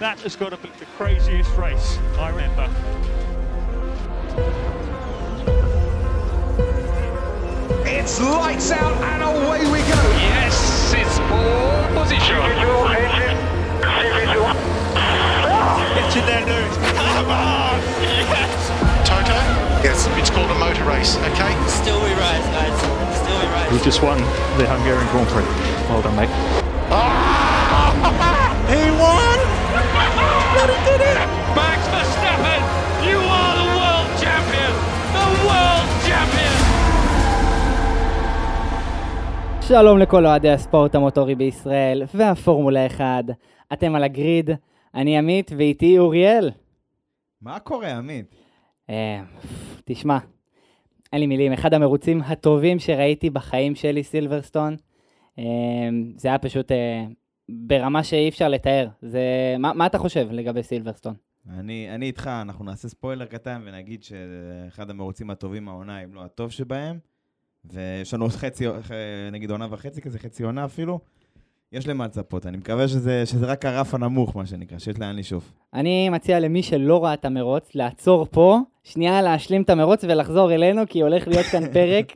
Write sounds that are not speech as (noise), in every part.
That has got to be the craziest race I remember. It's lights out and away we go. Yes, it's pole position. It's in their news. Come on! Yes! Toto? Yes. It's called a motor race, okay? Still we rise, guys. Still we rise. We just won the Hungarian Grand Prix. Well done, mate. He (laughs) won! Max Verstappen, you are the world champion. The world champion. שלום לכל אוהדי הספורט המוטורי בישראל והפורמולה 1. אתם על הגריד, אני עמית ואיתי אוריאל. מה קורה, עמית? אה, תשמע, אין לי מילים, אחד המרוצים הטובים שראיתי בחיים שלי, סילברסטון. אה, זה היה פשוט אה, ברמה שאי אפשר לתאר. זה... מה, מה אתה חושב לגבי סילברסטון? אני, אני איתך, אנחנו נעשה ספוילר קטן ונגיד שאחד המרוצים הטובים העונה, אם לא הטוב שבהם, ויש לנו עוד חצי, אה, נגיד עונה וחצי כזה, חצי עונה אפילו. יש למה לצפות, אני מקווה שזה, שזה רק הרף הנמוך, מה שנקרא, שיש לאן לשאוף. אני מציע למי שלא ראה את המרוץ, לעצור פה, שנייה להשלים את המרוץ ולחזור אלינו, כי הולך להיות כאן (laughs) פרק.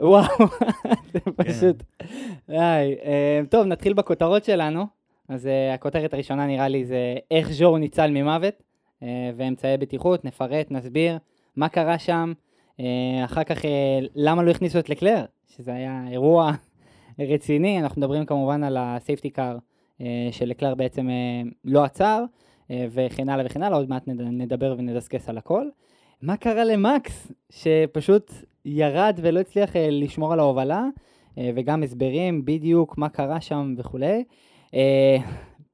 וואו, זה פשוט... די. אה, טוב, נתחיל בכותרות שלנו. אז אה, הכותרת הראשונה נראה לי זה איך ז'ור ניצל ממוות, אה, ואמצעי בטיחות, נפרט, נסביר מה קרה שם. אה, אחר כך, למה לא הכניסו את לקלר, שזה היה אירוע רציני. אנחנו מדברים כמובן על הסייפטי קאר שלקלר בעצם לא עצר, וכן הלאה וכן הלאה, עוד מעט נד- נדבר ונדסקס על הכל. מה קרה למקס, שפשוט ירד ולא הצליח אה, לשמור על ההובלה, אה, וגם הסברים בדיוק מה קרה שם וכולי. אה,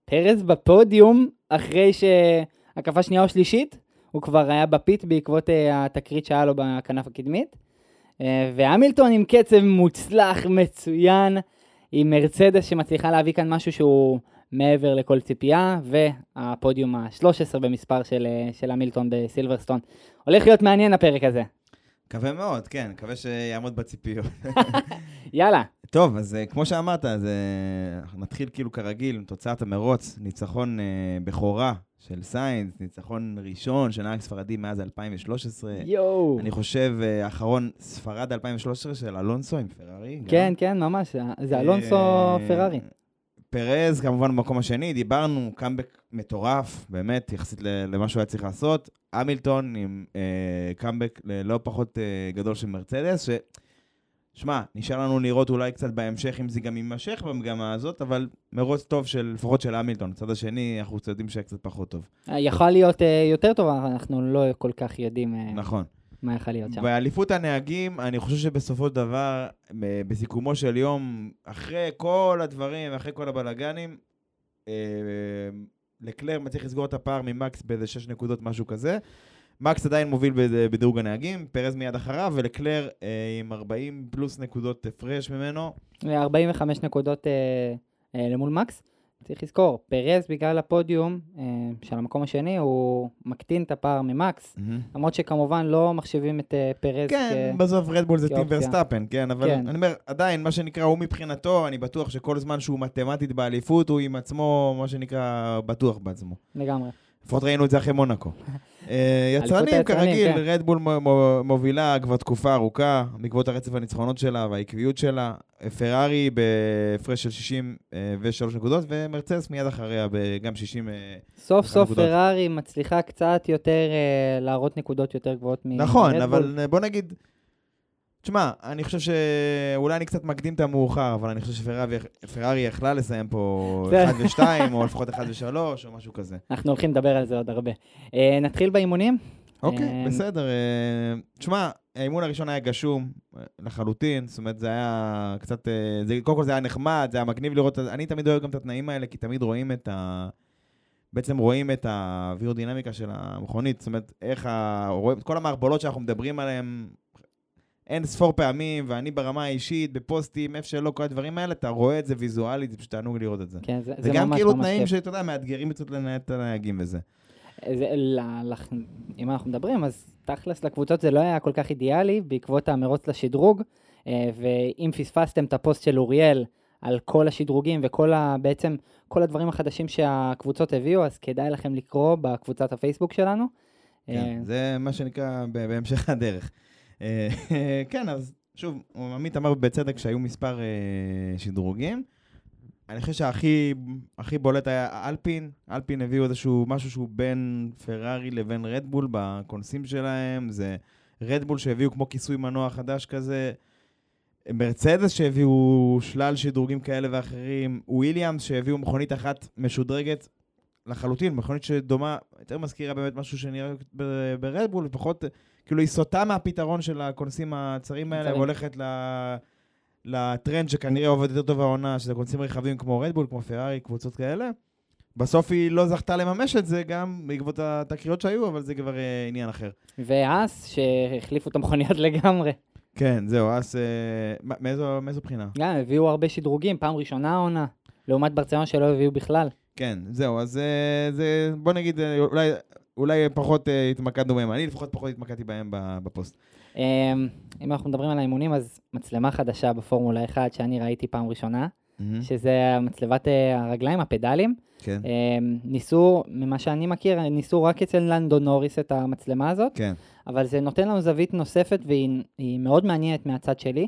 פרז בפודיום, אחרי שהקפה שנייה או שלישית, הוא כבר היה בפיט בעקבות התקרית שהיה לו בכנף הקדמית. והמילטון עם קצב מוצלח, מצוין, עם מרצדס שמצליחה להביא כאן משהו שהוא מעבר לכל ציפייה, והפודיום ה-13 במספר של, של המילטון בסילברסטון. הולך להיות מעניין הפרק הזה. מקווה מאוד, כן, מקווה שיעמוד בציפיות. (laughs) יאללה. טוב, אז אה, כמו שאמרת, אז אה, נתחיל כאילו כרגיל עם תוצאת המרוץ, ניצחון אה, בכורה של סיינס, ניצחון ראשון של נהג ספרדי מאז 2013. יואו. אני חושב, האחרון, ספרד 2013 של אלונסו עם פרארי. גם. כן, כן, ממש, זה- אלונסו פרארי. פרז כמובן במקום השני, דיברנו, קאמבק מטורף, באמת, יחסית למה שהוא היה צריך לעשות. המילטון עם אה, קאמבק לא פחות אה, גדול של מרצדס, ש... שמע, נשאר לנו לראות אולי קצת בהמשך אם זה גם יימשך במגמה הזאת, אבל מרוץ טוב של, לפחות של המילטון. הצד השני, אנחנו קצת יודעים שהיה קצת פחות טוב. אה, יכול להיות אה, יותר טוב, אבל אנחנו לא כל כך יודעים אה, נכון. מה יכול להיות שם. באליפות הנהגים, אני חושב שבסופו של דבר, ב- בסיכומו של יום, אחרי כל הדברים, אחרי כל הבלגנים, אה, לקלר מצליח לסגור את הפער ממקס באיזה 6 נקודות, משהו כזה. מקס עדיין מוביל בד- בדירוג הנהגים, פרז מיד אחריו, ולקלר אה, עם 40 פלוס נקודות הפרש ממנו. 45 נקודות אה, אה, למול מקס. צריך לזכור, פרז בגלל הפודיום אה, של המקום השני, הוא מקטין את הפער ממקס, למרות שכמובן לא מחשיבים את אה, פרז כן, בסוף רדבול זה team. ורסטאפן, כן, אבל כן. אני אומר, עדיין, מה שנקרא, הוא מבחינתו, אני בטוח שכל זמן שהוא מתמטית באליפות, הוא עם עצמו, מה שנקרא, בטוח בעצמו. לגמרי. לפחות ראינו את זה אחרי מונאקו. (laughs) אה, יצרנים, כרגיל, כן. רדבול מו- מובילה כבר תקופה ארוכה, בעקבות הרצף הניצחונות שלה והעקביות שלה. פרארי בהפרש של 63 נקודות, ומרצדס מיד אחריה גם 60... אה, סוף סוף נקודות. פרארי מצליחה קצת יותר אה, להראות נקודות יותר גבוהות מ... נכון, מרדבול. אבל אה, בוא נגיד... תשמע, אני חושב שאולי אני קצת מקדים את המאוחר, אבל אני חושב שפרארי יכלה לסיים פה (laughs) זה- 1 ו-2, או לפחות 1 ו-3, או משהו כזה. אנחנו הולכים לדבר על זה עוד הרבה. אה, נתחיל באימונים? אוקיי, אה, בסדר. אה, תשמע, האימון הראשון היה גשום לחלוטין, זאת אומרת, זה היה קצת... זה- קודם כל זה היה נחמד, זה היה מגניב לראות... אני תמיד אוהב גם את התנאים האלה, כי תמיד רואים את ה... בעצם רואים את האווירודינמיקה של המכונית, זאת אומרת, איך ה... רואים את כל המערבולות שאנחנו מדברים עליהן אין ספור פעמים, ואני ברמה האישית, בפוסטים, איפה שלא, כל הדברים האלה, אתה רואה את זה ויזואלית, זה פשוט תענוג לראות את זה. כן, זה, זה וגם ממש כאילו ממש תנאים כיף. שאתה יודע, מאתגרים קצת לנהל את הנהגים וזה. זה, לח, אם אנחנו מדברים, אז תכלס לקבוצות זה לא היה כל כך אידיאלי בעקבות המרוץ לשדרוג, אה, ואם פספסתם את הפוסט של אוריאל על כל השדרוגים וכל ה... בעצם כל הדברים החדשים שהקבוצות הביאו, אז כדאי לכם לקרוא בקבוצת הפייסבוק שלנו. כן, אה, זה מה שנקרא בהמשך הדרך. אה, (laughs) כן, אז שוב, עמית אמר בצדק שהיו מספר אה, שדרוגים. אני חושב שהכי הכי בולט היה אלפין. אלפין הביאו איזשהו משהו שהוא בין פרארי לבין רדבול בקונסים שלהם. זה רדבול שהביאו כמו כיסוי מנוע חדש כזה. מרצדס שהביאו שלל שדרוגים כאלה ואחרים. וויליאמס שהביאו מכונית אחת משודרגת לחלוטין, מכונית שדומה, יותר מזכירה באמת משהו שנראה ברדבול, ופחות, כאילו היא סוטה מהפתרון של הקונסים הצרים האלה. והולכת ל... לטרנד שכנראה עובד יותר טוב העונה, שזה קונסים רחבים כמו רדבול, כמו פרארי, קבוצות כאלה. בסוף היא לא זכתה לממש את זה גם בעקבות התקריות שהיו, אבל זה כבר אה, עניין אחר. ואס, שהחליפו את המכוניות (laughs) לגמרי. כן, זהו, אז אה, מאיזו, מאיזו בחינה? גם הביאו הרבה שדרוגים, פעם ראשונה העונה, לעומת ברצלונה שלא הביאו בכלל. כן, זהו, אז אה, זה, בוא נגיד, אה, אולי, אולי פחות אה, התמקדנו בהם, אני לפחות פחות התמקדתי בהם בפוסט. אמ, אם אנחנו מדברים על האימונים, אז מצלמה חדשה בפורמולה 1 שאני ראיתי פעם ראשונה, שזה מצלבת אה, הרגליים, הפדלים. כן, אמ, ניסו, ממה שאני מכיר, ניסו רק אצל לנדו נוריס את המצלמה הזאת, כן, אבל זה נותן לנו זווית נוספת והיא היא מאוד מעניינת מהצד שלי.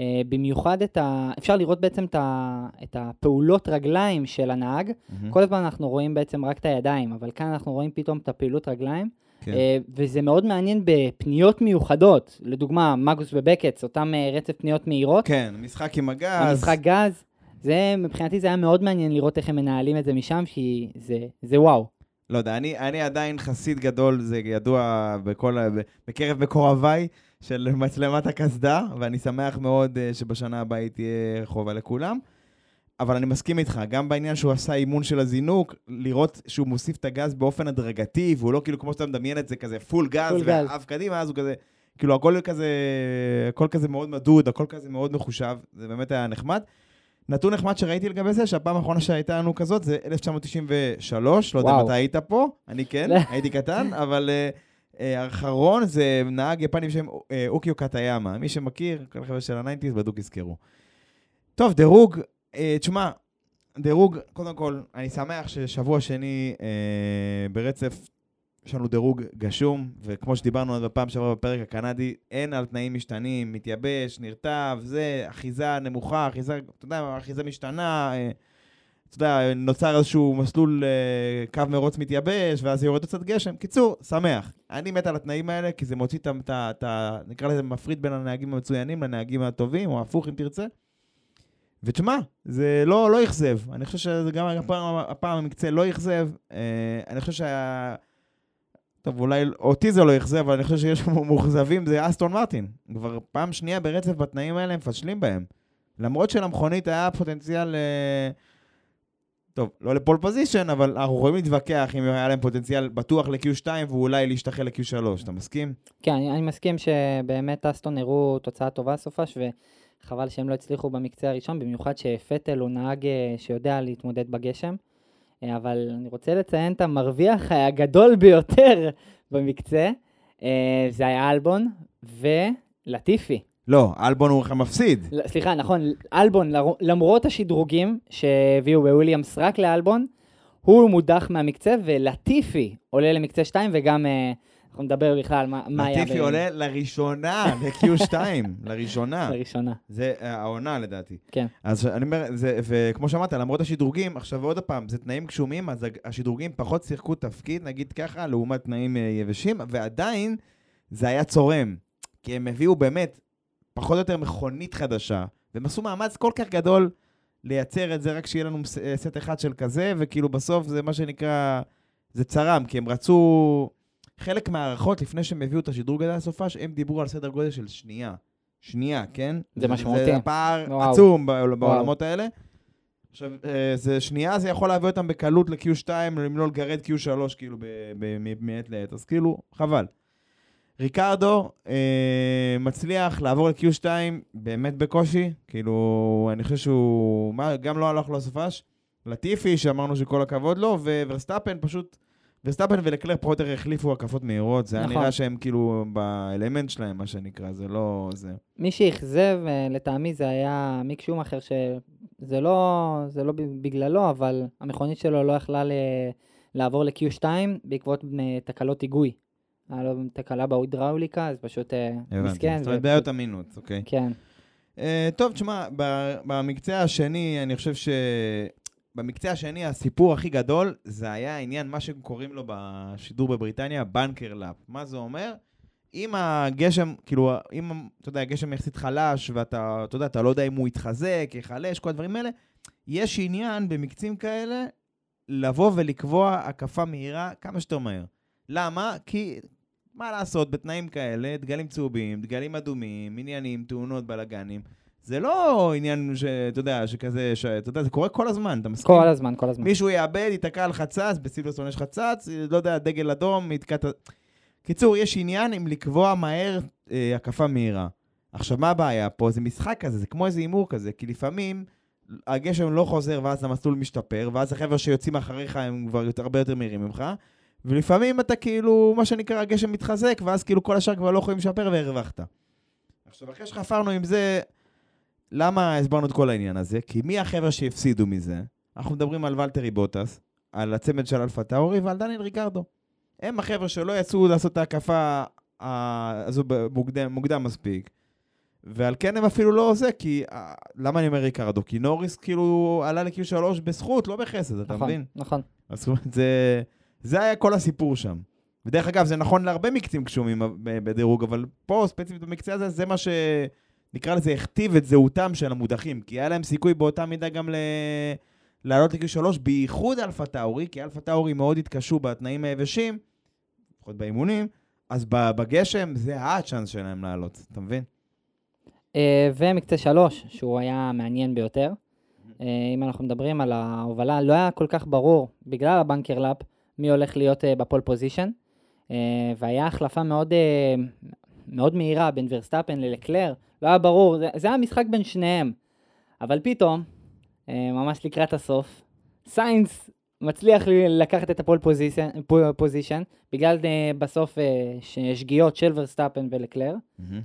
אה, במיוחד את ה... אפשר לראות בעצם את, ה... את הפעולות רגליים של הנהג. מהמם. כל הזמן אנחנו רואים בעצם רק את הידיים, אבל כאן אנחנו רואים פתאום את הפעילות רגליים. כן. אה, וזה מאוד מעניין בפניות מיוחדות. לדוגמה, מגוס ובקץ, אותם אה, רצף פניות מהירות. כן, משחק עם הגז. המשחק גז. זה, מבחינתי זה היה מאוד מעניין לראות איך הם מנהלים את זה משם, כי זה, זה וואו. לא יודע, אני, אני עדיין חסיד גדול, זה ידוע בכל, בקרב מקורביי, של מצלמת הקסדה, ואני שמח מאוד אה, שבשנה הבאה היא תהיה חובה לכולם. אבל אני מסכים איתך, גם בעניין שהוא עשה אימון של הזינוק, לראות שהוא מוסיף את הגז באופן הדרגתי, והוא לא כאילו כמו שאתה מדמיין את זה, כזה פול גז. ואף קדימה, אז הוא כזה, כאילו הכל כזה, הכל כזה מאוד מדוד, הכל כזה מאוד מחושב, זה באמת היה נחמד. נתון נחמד שראיתי לגבי זה, שהפעם האחרונה שהייתה לנו כזאת זה 1993, לא יודע וואו. מתי היית פה, אני כן, הייתי קטן, (laughs) אבל אה, אה, האחרון זה נהג יפני בשם אה, אוקיו קטיאמה. מי שמכיר, כל החבר'ה של ה nineties בדוק יזכרו. טוב, דירוג, תשמע, דירוג, קודם כל, אני שמח ששבוע שני ברצף יש לנו דירוג גשום, וכמו שדיברנו עוד בפעם שעברה בפרק הקנדי, אין על תנאים משתנים, מתייבש, נרטב, זה, אחיזה נמוכה, אחיזה, אתה יודע, אחיזה משתנה, אה, אתה יודע, נוצר איזשהו מסלול אה, קו מרוץ מתייבש, ואז יורד קצת גשם. קיצור, שמח. אני מת על התנאים האלה, כי זה מוציא את ה- נקרא לזה מפריד בין הנהגים המצוינים לנהגים הטובים, או הפוך אם תרצה. ותשמע, זה לא, לא אכזב. אני חושב שזה גם הפעם, הפעם המקצה לא אכזב. אה, אני חושב שה... טוב, אולי אותי זה לא אכזב, אבל אני חושב שיש מאוכזבים, זה אסטון מרטין. כבר פעם שנייה ברצף בתנאים האלה הם מפשלים בהם. למרות שלמכונית היה פוטנציאל... אה, טוב, לא לפול פוזיישן, אבל אנחנו יכולים להתווכח אם היה להם פוטנציאל בטוח ל-Q2 ואולי להשתחל ל-Q3. אתה מסכים? כן, אני, אני מסכים שבאמת אסטון הראו תוצאה טובה סופש, וחבל שהם לא הצליחו במקצה הראשון, במיוחד שפטל הוא נהג אה, שיודע להתמודד בגשם. אה, אבל אני רוצה לציין את המרוויח הגדול ביותר במקצה, אה, זה היה אלבון ולטיפי. לא, אלבון הוא מפסיד. ל- סליחה, נכון, אלבון, למרות השדרוגים שהביאו בוויליאמס רק לאלבון, הוא מודח מהמקצה, ולטיפי עולה למקצה 2, וגם אה, אנחנו נדבר בכלל מה, מה היה לטיפי עולה לראשונה ל-Q2, לראשונה. לראשונה. זה אה, העונה לדעתי. כן. אז אני אומר, זה, וכמו שאמרת, למרות השדרוגים, עכשיו עוד פעם, זה תנאים גשומים, אז השדרוגים פחות שיחקו תפקיד, נגיד ככה, לעומת תנאים אה, יבשים, ועדיין זה היה צורם. כי הם הביאו באמת פחות או יותר מכונית חדשה, והם עשו מאמץ כל כך גדול לייצר את זה, רק שיהיה לנו אה, סט אחד של כזה, וכאילו בסוף זה מה שנקרא, זה צרם, כי הם רצו... חלק מההערכות, לפני שהם הביאו את השדרוג הזה לסופש, הם דיברו על סדר גודל של שנייה. שנייה, כן? זה משמעותי. זה פער וואו. עצום בעול- בעולמות האלה. עכשיו, אה, זה שנייה, זה יכול להביא אותם בקלות ל-Q2, אם לא לגרד Q3, כאילו, ב- ב- מ- מעת לעת. אז כאילו, חבל. ריקרדו אה, מצליח לעבור ל-Q2 באמת בקושי, כאילו, אני חושב שהוא מה, גם לא הלך לסופש. לטיפי, שאמרנו שכל הכבוד לו, וורסטאפן פשוט ורסטאפן ולקלר פחות או יותר החליפו הקפות מהירות, זה היה נכון. נראה שהם כאילו באלמנט שלהם, מה שנקרא, זה לא... זה... מי שאכזב אה, לטעמי זה היה מיק שומאכר, שזה לא, זה לא בגללו, אבל המכונית שלו לא יכלה ל... לעבור ל-Q2 בעקבות אה, תקלות היגוי. היה לו תקלה בהידראוליקה, אז פשוט אה. מסכן. זאת אומרת, בעיות אמינות, אוקיי. כן, טוב, תשמע, במקצה השני, אני חושב ש... במקצה השני, הסיפור הכי גדול, זה היה העניין, מה שקוראים לו בשידור בבריטניה, בנקר לאפ. מה זה אומר? אם הגשם, כאילו, אם, אתה יודע, הגשם יחסית חלש, ואתה, אתה יודע, אתה לא יודע אם הוא יתחזק, ייחלש, כל הדברים האלה, יש עניין במקצים כאלה לבוא ולקבוע הקפה מהירה כמה שיותר מהר. למה? כי, מה לעשות, בתנאים כאלה, דגלים צהובים, דגלים אדומים, עניינים, תאונות, בלאגנים, זה לא עניין שאתה יודע, שכזה, שאתה יודע, זה קורה כל הזמן, אתה מסכים? כל הזמן, כל הזמן. מישהו יאבד, ייתקע על חצץ, בסילבסטון יש חצץ, לא יודע, דגל אדום, יתקע את ה... קיצור, יש עניין עם לקבוע מהר אה, הקפה מהירה. עכשיו, מה הבעיה פה? זה משחק כזה, זה כמו איזה הימור כזה, כי לפעמים הגשם לא חוזר ואז המסלול משתפר, ואז החבר'ה שיוצאים אחריך הם כבר יותר, הרבה יותר מהירים ממך, ולפעמים אתה כאילו, מה שנקרא, הגשם מתחזק, ואז כאילו כל השאר כבר לא יכולים לשפר והרווחת. עכשיו, אחרי שחפרנו עם זה, למה הסברנו את כל העניין הזה? כי מי החבר'ה שהפסידו מזה? אנחנו מדברים על ולטרי בוטס, על הצמד של אלפה טאורי ועל דניאל ריקרדו. הם החבר'ה שלא יצאו לעשות את ההקפה הזו מוקדם, מוקדם מספיק. ועל כן הם אפילו לא זה, כי... אה, למה אני אומר ריקרדו? כי נוריס כאילו עלה ל-Q3 בזכות, לא בחסד, אתה נכון, מבין? נכון. אומרת, זה, זה היה כל הסיפור שם. ודרך אגב, זה נכון להרבה מקצים גשומים ב- בדירוג, אבל פה, ספציפית במקצה הזה, זה מה ש... נקרא לזה, הכתיב את זהותם של המודחים. כי היה להם סיכוי באותה מידה גם ל... לעלות ל-Q3, בייחוד אלפה טאורי, כי אלפה טאורי מאוד התקשו בתנאים היבשים, לפחות באימונים, אז בגשם זה הצ'אנס שלהם לעלות, אתה מבין? אה, ומקצה שלוש, שהוא היה מעניין ביותר. אה, אם אנחנו מדברים על ההובלה, לא היה כל כך ברור, בגלל ה banker lap, מי הולך להיות אה, ב pole position. והיה החלפה מאוד, מאוד מהירה בין ורסטאפן ללקלר, לא היה ברור, זה, זה היה משחק בין שניהם. אבל פתאום, אה, ממש לקראת הסוף, סיינס מצליח לקחת את ה pole position, position בגלל אה, בסוף אה, שגיאות של ורסטאפן ולקלר.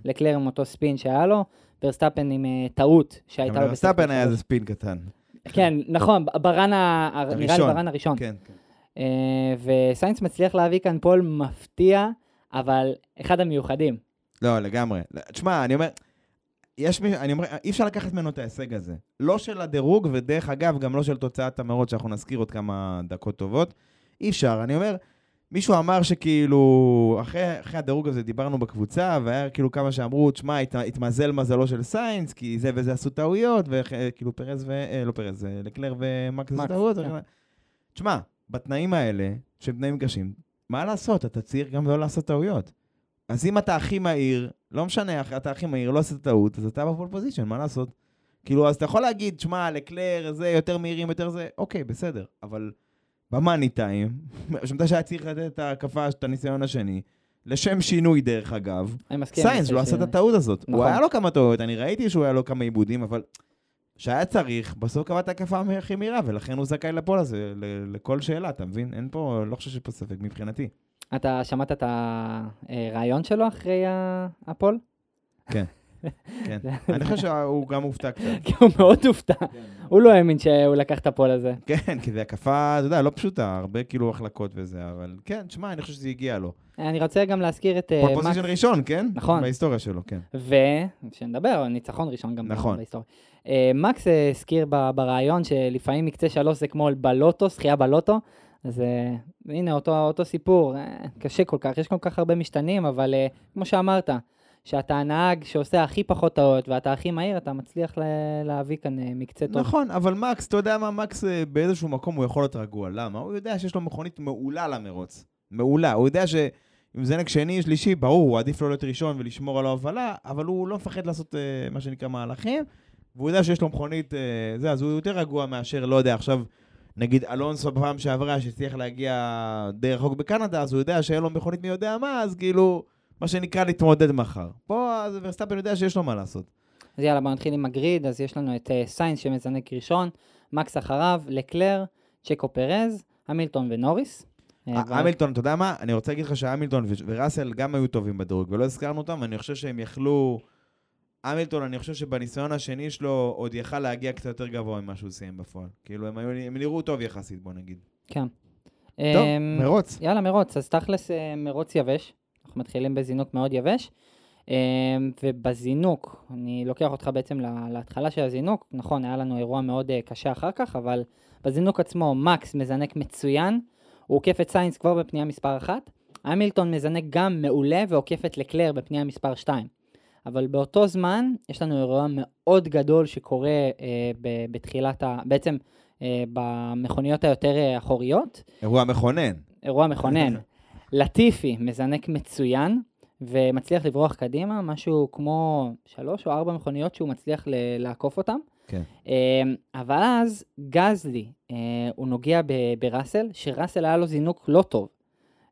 לקלר עם אותו ספין שהיה לו, ורסטאפן עם טעות שהייתה לו אבל בסוף ורסטאפן היה. איזה ספין קטן. כן, (laughs) נכון, ב-run, ה... ה- נראה לי הראשון. ב-run הראשון. כן, כן. וסיינס מצליח להביא כאן pole מפתיע, אבל אחד המיוחדים. לא, לגמרי. תשמע, אני אומר, יש מי, אני אומר, אי אפשר לקחת ממנו את ההישג הזה. לא של הדירוג, ודרך אגב, גם לא של תוצאת המרוץ, שאנחנו נזכיר עוד כמה דקות טובות. אי אפשר. אני אומר, מישהו אמר שכאילו, אחרי, אחרי הדירוג הזה דיברנו בקבוצה, והיה כאילו כמה שאמרו, תשמע, הת, התמזל מזלו של סיינס, כי זה וזה עשו טעויות, וכאילו פרז ו... אה, לא פרז, אה, לקלר ומקס עשו טעויות. כן. תשמע, בתנאים האלה, שהם תנאים קשים, מה לעשות? אתה צריך גם לא לעשות טעויות. אז אם אתה הכי מהיר, לא משנה, אתה הכי מהיר, לא עשית טעות, אז אתה ב-pole position, מה לעשות? כאילו, אז אתה יכול להגיד, שמע, לקלר, זה, יותר מהירים, יותר זה, אוקיי, בסדר. אבל במאני טיים, (laughs) שמתי שהיה צריך לתת את ההקפה, את הניסיון השני, לשם שינוי, דרך אגב. סיינס לא עשה את הטעות הזאת. הוא נכון. היה לו כמה טעויות, אני ראיתי שהוא היה לו כמה עיבודים, אבל שהיה צריך, בסוף קבע את ההקפה הכי מהירה, ולכן הוא זכאי לפול הזה, לכל שאלה, אתה מבין? אין פה, לא חושב שיש פה ספק מבחינתי. אתה שמעת את הרעיון שלו אחרי הפול? כן. (laughs) כן. אני חושב שהוא גם מופתע קצת. (laughs) כי הוא מאוד הופתע. הוא לא האמין שהוא לקח את ה-pole הזה. כן, כי זו הקפה, אתה יודע, לא פשוטה, הרבה כאילו החלקות וזה, אבל כן, תשמע, אני חושב שזה הגיע לו. אני רוצה גם להזכיר את אה, pole מקס. position ראשון, כן? נכון. בהיסטוריה שלו, כן. ושנדבר על ניצחון ראשון גם נכון. בהיסטוריה. אה, מקס אה, הזכיר בריאיון שלפעמים מקצה שלוש זה כמו בלוטו, זכייה בלוטו. אז אה, הנה אותו, אותו סיפור, אה, קשה כל כך, יש כל כך הרבה משתנים, אבל אה, כמו שאמרת, שאתה הנהג שעושה הכי פחות טעות ואתה הכי מהיר, אתה מצליח ל- להביא כאן מקצה טוב. נכון, אבל מקס, אתה יודע מה, מקס באיזשהו מקום הוא יכול להיות רגוע. למה? הוא יודע שיש לו מכונית מעולה למרוץ. מעולה. הוא יודע שאם זנק שני, שלישי, ברור, הוא עדיף לו להיות ראשון ולשמור על ההובלה, אבל הוא לא מפחד לעשות אה, מה שנקרא מהלכים, והוא יודע שיש לו מכונית, אה, זה, אז הוא יותר רגוע מאשר, לא יודע, עכשיו, נגיד אלונסו בפעם שעברה, שהצליח להגיע די רחוק בקנדה, אז הוא יודע שאין לו מכונית מי יודע מה, אז כאילו, מה שנקרא להתמודד מחר. פה, אז ורסטאפן יודע שיש לו מה לעשות. אז יאללה, בוא נתחיל עם הגריד, אז יש לנו את אה, סיינס שמזנק ראשון, מקס אחריו, לקלר, צ'קו פרז, המילטון ונוריס. אה, המילטון, אתה יודע מה? אני רוצה להגיד לך שהמילטון וראסל גם היו טובים בדירוג, ולא הזכרנו אותם, ואני חושב שהם יכלו... המילטון, אני חושב שבניסיון השני שלו עוד יכל להגיע קצת יותר גבוה ממה שהוא סיים בפועל. כאילו, הם, היו, הם נראו טוב יחסית, בוא נגיד. כן. טוב, אמ, מרוץ. יאללה, מרוץ. אז תכלס אה, מרוץ יבש. אנחנו מתחילים בזינוק מאוד יבש. אמ, ובזינוק, אני לוקח אותך בעצם לה- להתחלה של הזינוק. נכון, היה לנו אירוע מאוד אה, קשה אחר כך, אבל בזינוק עצמו מקס מזנק מצוין. הוא עוקף את סיינס כבר בפנייה מספר 1. המילטון מזנק גם מעולה ועוקף את לקלר בפנייה מספר 2. אבל באותו זמן יש לנו אירוע מאוד גדול שקורה אה, ב- בתחילת ה... בעצם אה, במכוניות היותר אה, אחוריות. אירוע מכונן. אירוע מכונן. (laughs) לטיפי מזנק מצוין, ומצליח לברוח קדימה, משהו כמו שלוש או ארבע מכוניות שהוא מצליח ל- לעקוף אותם. כן. אמ, אבל אז גזלי, אה, הוא נוגע בראסל, שראסל היה לו זינוק לא טוב.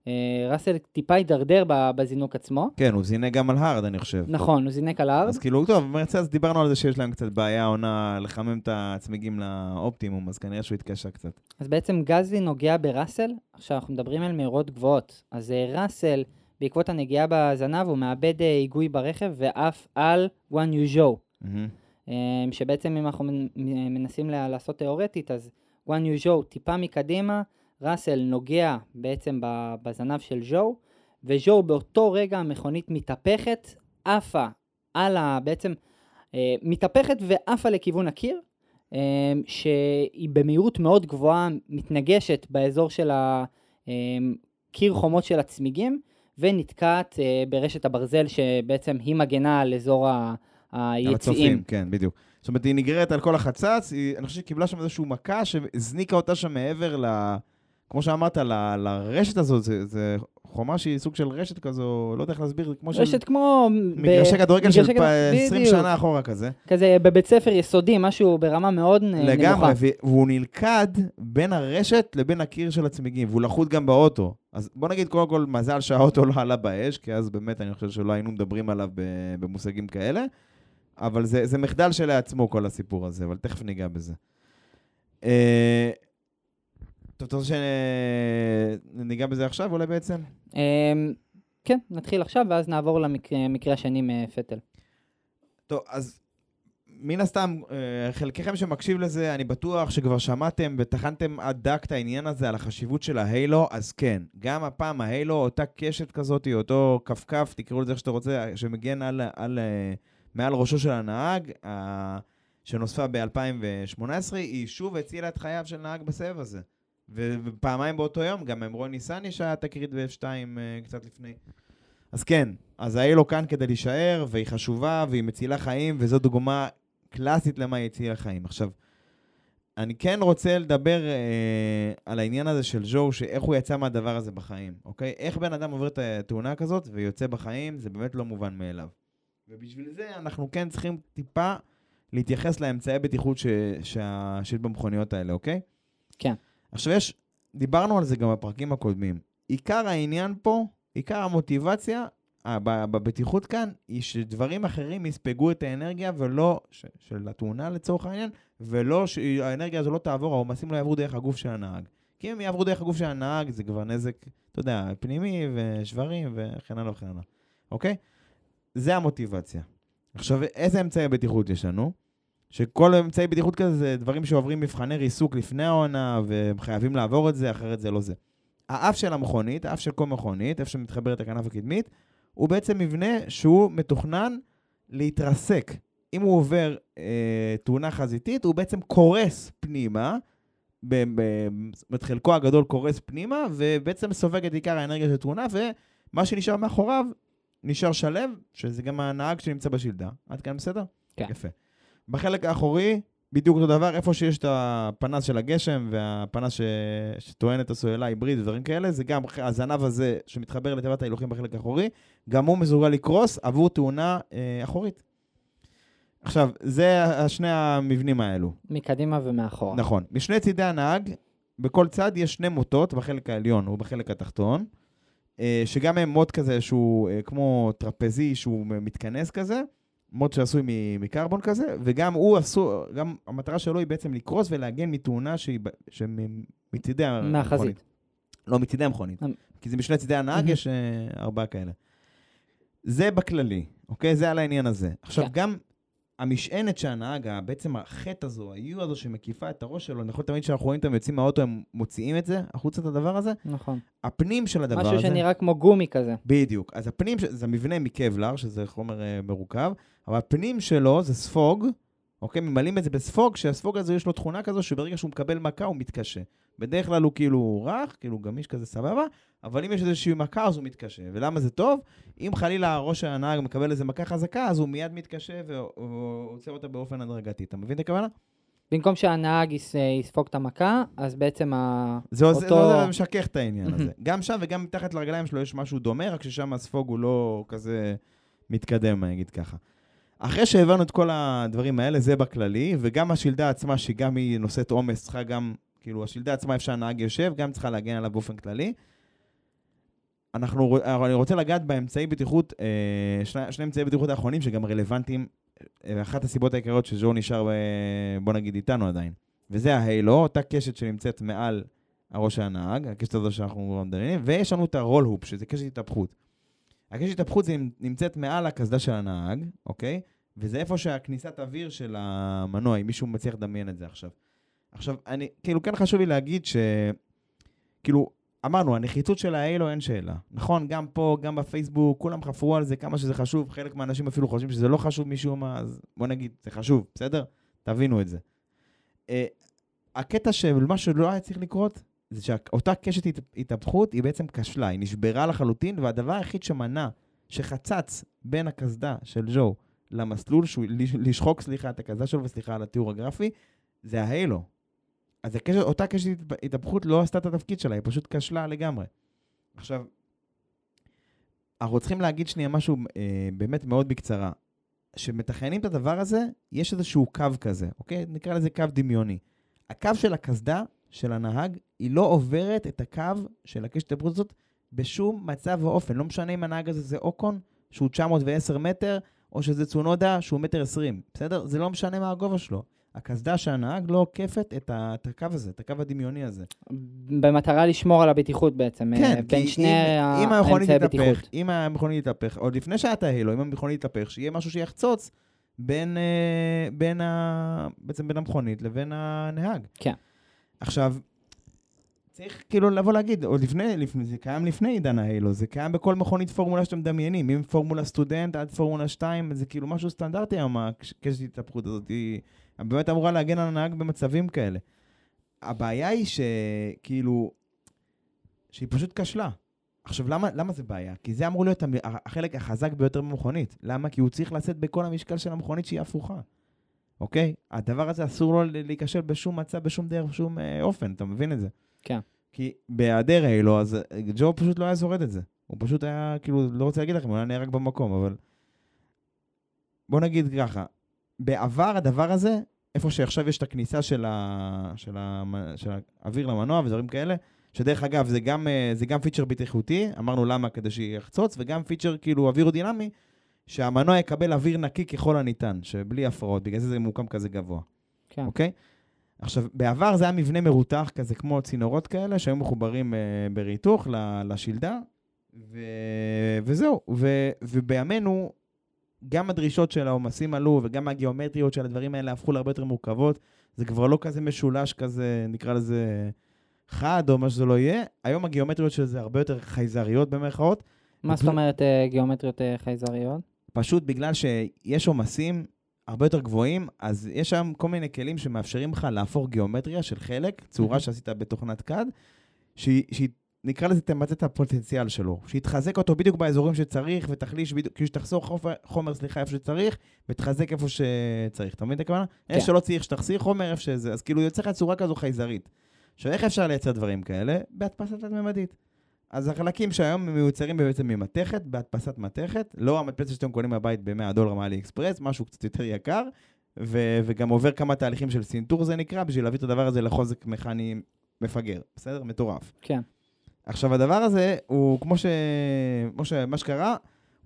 אה, ראסל טיפה הידרדר בזינוק עצמו. כן, הוא זינק גם על הארד, אני חושב. נכון, הוא זינק על הארד. אז כאילו, טוב, מרצז, דיברנו על זה שיש להם קצת בעיה עונה לחמם את הצמיגים לאופטימום, אז כנראה שהוא התקשה קצת. אז בעצם גזלי נוגע בראסל, עכשיו אנחנו מדברים על מהירות גבוהות. אז אה, ראסל, בעקבות הנגיעה בזנב, הוא מאבד אה, היגוי ברכב ועף על גואן יוז'ו. שבעצם אם אנחנו מנסים לעשות תיאורטית, אז גואן יוז'ו טיפה מקדימה, ראסל נוגע בעצם בזנב של ז'ו, וז'ו באותו רגע המכונית מתהפכת, עפה על ה... בעצם אה, מתהפכת ועפה לכיוון הקיר, אה, שהיא במהירות מאוד גבוהה מתנגשת באזור של הקיר חומות של הצמיגים, ונתקעת אה, ברשת הברזל שבעצם היא מגנה על אזור ה... על היציאים. הצופים, כן, בדיוק. זאת אומרת, היא נגררת על כל החצץ, היא, אני חושב שהיא קיבלה שם איזושהי מכה שהזניקה אותה שם מעבר ל... כמו שאמרת, ל, לרשת הזאת, זה, זה חומה שהיא סוג של רשת כזו, לא יודע איך להסביר, זה כמו של רשת כמו... מגרשי כדורגל של כדור- 20 בדיוק. שנה אחורה כזה. כזה בבית ספר יסודי, משהו ברמה מאוד נ- לגמרי, נמוכה. והוא נלכד בין הרשת לבין הקיר של הצמיגים, והוא לחוט גם באוטו. אז בוא נגיד, קודם כל, מזל שהאוטו לא עלה באש, כי אז באמת אני חושב שלא היינו מדברים עליו במושגים כאלה, אבל זה, זה מחדל שלעצמו, כל הסיפור הזה, אבל תכף ניגע בזה. אה, אתה רוצה שניגע בזה עכשיו, אולי בעצם? אמ, כן, נתחיל עכשיו, ואז נעבור למקרה השני מפטל. טוב, אז מן הסתם, אה, חלקכם שמקשיב לזה, אני בטוח שכבר שמעתם וטחנתם עד דק את העניין הזה על החשיבות של ההיילו, אז כן, גם הפעם ההיילו, אותה קשת כזאת, אותו כפכף, תקראו לזה איך שאתה רוצה, שמגן על, על, אה, מעל ראשו של הנהג, אה, שנוספה ב-2018, היא שוב הצילה את חייו של נהג בסבב הזה. ופעמיים באותו יום, גם עם רוני סני שהיה תקרית ב-F2 אה, קצת לפני. אז כן, אז ההילו כאן כדי להישאר, והיא חשובה, והיא מצילה חיים, וזו דוגמה קלאסית למה היא הצילה חיים. עכשיו, אני כן רוצה לדבר אה, על העניין הזה של ג'ו, שאיך הוא יצא מהדבר הזה בחיים, אוקיי? איך בן אדם עובר את התאונה כזאת ויוצא בחיים, זה באמת לא מובן מאליו. ובשביל זה אנחנו כן צריכים טיפה להתייחס לאמצעי בטיחות שיש במכוניות האלה, אוקיי? כן. עכשיו יש, דיברנו על זה גם בפרקים הקודמים. עיקר העניין פה, עיקר המוטיבציה אה, בבטיחות כאן, היא שדברים אחרים יספגו את האנרגיה ולא, ש, של התאונה לצורך העניין, ולא שהאנרגיה הזו לא תעבור, העומסים לא יעברו דרך הגוף של הנהג. כי אם יעברו דרך הגוף של הנהג, זה כבר נזק, אתה יודע, פנימי ושברים וכן הלאה וכן הלאה, אוקיי? זה המוטיבציה. עכשיו, איזה אמצעי בטיחות יש לנו? שכל אמצעי בטיחות כזה זה דברים שעוברים מבחני ריסוק לפני העונה, והם חייבים לעבור את זה, אחרת זה לא זה. האף של המכונית, האף של כל מכונית, איפה שמתחברת הכנף הקדמית, הוא בעצם מבנה שהוא מתוכנן להתרסק. אם הוא עובר אה, תאונה חזיתית, הוא בעצם קורס פנימה, ב- ב- זאת אומרת, חלקו הגדול קורס פנימה, ובעצם סופג את עיקר האנרגיה של תאונה, ומה שנשאר מאחוריו נשאר שלב, שזה גם הנהג שנמצא בשלדה. עד כאן בסדר? כן. יפה. בחלק האחורי, בדיוק אותו דבר, איפה שיש את הפנס של הגשם והפנס ש... שטוען את הסוללה היבריד ודברים כאלה, זה גם הזנב הזה שמתחבר לתיבת ההילוכים בחלק האחורי, גם הוא מסוגל לקרוס עבור תאונה אה, אחורית. עכשיו, זה שני המבנים האלו. מקדימה ומאחורה. נכון. משני צידי הנהג, בכל צד יש שני מוטות, בחלק העליון ובחלק התחתון, אה, שגם הם מוט כזה שהוא אה, כמו טרפזי שהוא מתכנס כזה, מוט שעשוי מקרבון כזה, וגם הוא עשו, גם המטרה שלו היא בעצם לקרוס ולהגן מתאונה שהיא שמצידי המכונית. מהחזית. לא, מצידי המכונית. כי זה משני צידי הנהג. יש אה, ארבעה כאלה. זה בכללי, אוקיי? זה על העניין הזה. עכשיו, כן. גם המשענת שהנהג, בעצם החטא הזו, ה-U הזו שמקיפה את הראש שלו, נכון תמיד כשאנחנו רואים אותם יוצאים מהאוטו, הם מוציאים את זה, החוצה את הדבר הזה, נכון. הפנים של הדבר משהו הזה... שנראה כמו גומי כזה. בדיוק. אז הפנים, זה מבנה מקבלר, שזה חומר אה, מרוכב, אבל הפנים שלו זה ספוג, אוקיי? ממלאים את זה בספוג, שהספוג הזה יש לו תכונה כזו שברגע שהוא מקבל מכה הוא מתקשה. בדרך כלל הוא כאילו רך, כאילו גמיש כזה סבבה, אבל אם יש איזושהי מכה אז הוא מתקשה. ולמה זה טוב? אם חלילה ראש הנהג מקבל איזה מכה חזקה, אז הוא מיד מתקשה ועוצר אותה באופן הדרגתי. אתה מבין את הכוונה? במקום שהנהג יס- יספוג את המכה, אז בעצם ה... זה, אותו... זה, משכך את העניין הזה. (laughs) גם שם וגם מתחת לרגליים שלו יש משהו דומה, רק ששם הספוג הוא לא כזה מתקדם, אני אגיד ככה. אחרי שהבנו את כל הדברים האלה, זה בכללי, וגם השלדה עצמה, שגם היא נושאת עומס, צריכה גם, כאילו, השלדה עצמה, איפה שהנהג יושב, גם צריכה להגן עליו באופן כללי. אנחנו, רוצ- אני רוצה לגעת באמצעי בטיחות, אה, שני, שני אמצעי בטיחות האחרונים שגם רלוונטיים, אה, אחת הסיבות העיקריות שז'ו נשאר, אה, בוא נגיד, איתנו עדיין. וזה ההיילו, אותה קשת שנמצאת מעל הראש של הנהג, הקשת הזו שאנחנו מדברים, ויש לנו את הרול הופ, שזה קשת התהפכות. הקשת התהפכות נמצאת מעל הקסדה של הנהג, אוקיי? וזה איפה שהכניסת אוויר של המנוע, אם מישהו מצליח לדמיין את זה עכשיו. עכשיו, אני, כאילו, כן חשוב לי להגיד ש... כאילו, אמרנו, הנחיצות של ההיילו אין שאלה. נכון, גם פה, גם בפייסבוק, כולם חפרו על זה, כמה שזה חשוב. חלק מהאנשים אפילו חושבים שזה לא חשוב משום מה, אז בוא נגיד, זה חשוב, בסדר? תבינו את זה. Uh, הקטע של מה שלא היה צריך לקרות, זה שאותה קשת הת- התהפכות היא בעצם כשלה, היא נשברה לחלוטין, והדבר היחיד שמנע, שחצץ בין הקסדה של ג'ו למסלול, שהוא לש- לשחוק, סליחה, את הקסדה שלו, וסליחה על התיאור הגרפי, זה ההיילו. אז הקשת, אותה קשת הת- התהפכות לא עשתה את התפקיד שלה, היא פשוט כשלה לגמרי. עכשיו, אנחנו צריכים להגיד שנייה משהו אה, באמת מאוד בקצרה. כשמתכננים את הדבר הזה, יש איזשהו קו כזה, אוקיי? נקרא לזה קו דמיוני. הקו של הקסדה של הנהג, היא לא עוברת את הקו של הקשת התהפכות הזאת בשום מצב ואופן. לא משנה אם הנהג הזה זה אוקון, שהוא 910 מטר, או שזה צונודה, שהוא מטר 20, בסדר? זה לא משנה מה הגובה שלו. הקסדה של הנהג לא עוקפת את, ה, את הקו הזה, את הקו הדמיוני הזה. במטרה לשמור על הבטיחות בעצם, אה, כן, בין שני האמצעי תתהפך, בטיחות. אם המכונית תתהפך, עוד לפני שהיה את ההילו, אם המכונית תתהפך, שיהיה משהו שיחצוץ בין, אה, בין, ה, בעצם בין המכונית לבין הנהג. כן. עכשיו, צריך כאילו לבוא להגיד, עוד לפני, לפני, זה קיים לפני עידן ההילו, זה קיים בכל מכונית פורמולה שאתם מדמיינים, אם פורמולה סטודנט עד פורמולה 2, זה כאילו משהו סטנדרטי היום, הקשת התהפכות הזאת, היא באמת אמורה להגן על הנהג במצבים כאלה. הבעיה היא שכאילו, שהיא פשוט כשלה. עכשיו, למה, למה זה בעיה? כי זה אמור להיות החלק החזק ביותר במכונית. למה? כי הוא צריך לשאת בכל המשקל של המכונית שהיא הפוכה. אוקיי? הדבר הזה אסור לו להיכשל בשום מצב, בשום דרך, בשום אה, אופן, אתה מבין את זה? כן. כי בהיעדר הילו, אז אה, ג'ו פשוט לא היה שורד את זה. הוא פשוט היה, כאילו, לא רוצה להגיד לכם, הוא היה נהרג במקום, אבל... בוא נגיד ככה, בעבר הדבר הזה, איפה שעכשיו יש את הכניסה של, ה... של, ה... של האוויר למנוע ודברים כאלה, שדרך אגב, זה גם, אה, זה גם פיצ'ר בטיחותי, אמרנו למה, כדי שיחצוץ, וגם פיצ'ר כאילו אווירודינמי, שהמנוע יקבל אוויר נקי ככל הניתן, שבלי הפרעות, בגלל זה זה מוקם כזה גבוה. כן. אוקיי? עכשיו, בעבר זה היה מבנה מרותח כזה, כמו צינורות כאלה, שהיו מחוברים אה, בריתוך לשלדה, ו... וזהו. ו... ובימינו, גם הדרישות של העומסים עלו, וגם הגיאומטריות של הדברים האלה הפכו להרבה יותר מורכבות. זה כבר לא כזה משולש כזה, נקרא לזה חד, או מה שזה לא יהיה. היום הגיאומטריות של זה הרבה יותר חייזריות במרכאות, מה זאת אומרת אה, גיאומטריות אה, חייזריות? פשוט בגלל שיש עומסים הרבה יותר גבוהים, אז יש שם כל מיני כלים שמאפשרים לך להפוך גיאומטריה של חלק, צורה. שעשית בתוכנת CAD, שהיא, שהיא נקרא לזה, תמצא את הפוטנציאל שלו. שיתחזק אותו בדיוק באזורים שצריך, ותחליש בדיוק, כאילו שתחסוך חומר, חומר, סליחה, איפה שצריך, ותחזק איפה שצריך. אתה מבין את הכוונה? כן. איפה שלא צריך שתחסיר חומר, איפה שזה. אז כאילו יוצא לך צורה כזו חייזרית. עכשיו, איך אפשר לייצר דברים כאלה? בהדפסה תלת-ממדית. אז החלקים שהיום מיוצרים בעצם ממתכת, בהדפסת מתכת, לא המדפסת שאתם קונים מהבית ב-100 דולר מאלי אקספרס, משהו קצת יותר יקר, ו- וגם עובר כמה תהליכים של סינטור זה נקרא, בשביל להביא את הדבר הזה לחוזק מכני מפגר, בסדר? מטורף. כן. עכשיו, הדבר הזה הוא, כמו ש... כמו שמה שקרה,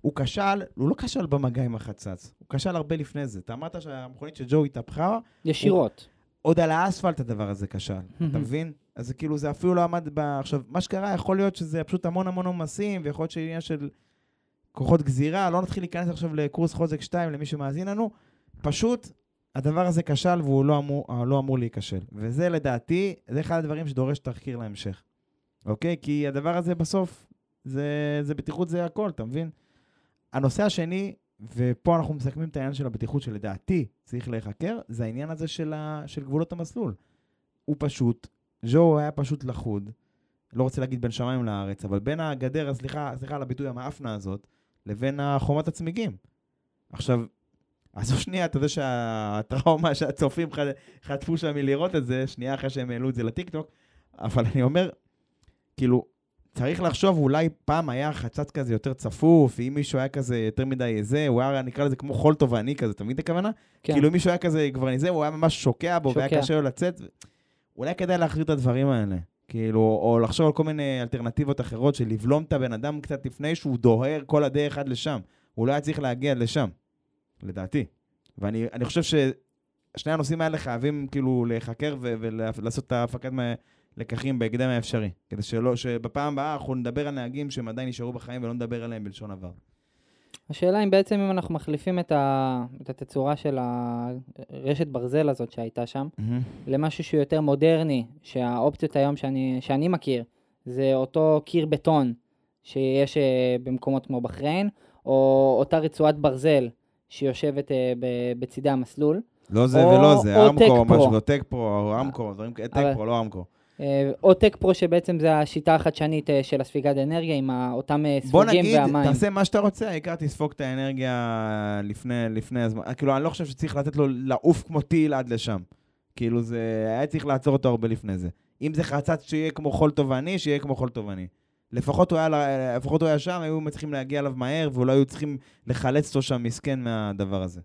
הוא כשל, הוא לא כשל במגע עם החצץ, הוא כשל הרבה לפני זה. אתה אמרת שהמכונית של ג'ו התהפכה, ישירות. עוד על האספלט הדבר הזה כשל, אתה מבין? אז כאילו, זה אפילו לא עמד ב... עכשיו, מה שקרה, יכול להיות שזה פשוט המון המון עומסים, ויכול להיות שעניין של כוחות גזירה, לא נתחיל להיכנס עכשיו לקורס חוזק 2 למי שמאזין לנו, פשוט הדבר הזה כשל והוא לא אמור, לא אמור להיכשל. וזה לדעתי, זה אחד הדברים שדורש תחקיר להמשך, אוקיי? כי הדבר הזה בסוף, זה, זה בטיחות זה הכל, אתה מבין? הנושא השני, ופה אנחנו מסכמים את העניין של הבטיחות שלדעתי צריך להיחקר, זה העניין הזה של, ה, של גבולות המסלול. הוא פשוט, ז'ו היה פשוט לחוד, לא רוצה להגיד בין שמיים לארץ, אבל בין הגדר, סליחה, סליחה על הביטוי המאפנה הזאת, לבין החומת הצמיגים. עכשיו, (laughs) עזוב שנייה, אתה יודע שהטראומה שהצופים חטפו שם מלראות את זה, שנייה אחרי שהם העלו את זה לטיקטוק, אבל אני אומר, כאילו, צריך לחשוב, אולי פעם היה חצץ כזה יותר צפוף, אם מישהו היה כזה יותר מדי זה, הוא היה, נקרא לזה כמו חול תובעני כזה, אתה מבין את הכוונה? כן. כאילו, אם מישהו היה כזה כבר זה, הוא היה ממש שוקע בו, והיה שוקע. קשה לו לצאת. אולי כדאי להחזיר את הדברים האלה. כאילו, או לחשוב על כל מיני אלטרנטיבות אחרות של לבלום את הבן אדם קצת לפני שהוא דוהר כל הדרך עד לשם. הוא לא היה צריך להגיע לשם, לדעתי. ואני אני חושב ששני הנושאים האלה חייבים כאילו להיחקר ולעשות את ההפקת לקחים בהקדם האפשרי. כדי שלא, שבפעם הבאה אנחנו נדבר על נהגים שהם עדיין נשארו בחיים ולא נדבר עליהם בלשון עבר. השאלה אם בעצם אם אנחנו מחליפים את, ה... את התצורה של הרשת ברזל הזאת שהייתה שם, למשהו שהוא יותר מודרני, שהאופציות היום שאני, שאני מכיר, זה אותו קיר בטון שיש אה, במקומות כמו בחריין, או אותה רצועת ברזל שיושבת אה, ב- בצידי המסלול. לא זה או- ולא זה, או אמקו. משהו, טק פרו, או אמקו, דברים כאלה, טק פרו, לא אמקו. אה, או טק פרו שבעצם זה השיטה החדשנית אה, של הספיגת אנרגיה עם אותם אה, בוא ספוגים נגיד, והמים. תעשה מה שאתה רוצה, העיקר תספוג את האנרגיה לפני, לפני הזמן. כאילו, אני לא חושב שצריך לתת לו לעוף כמו טיל עד לשם. כאילו, זה... היה צריך לעצור אותו הרבה לפני זה. אם זה חצץ שיהיה כמו חול תובעני, שיהיה כמו חול תובעני. לפחות הוא היה, לפחות הוא היה שם, היו מצליחים להגיע אליו מהר, ואולי היו צריכים לחלץ אותו שם מסכן מהדבר הזה.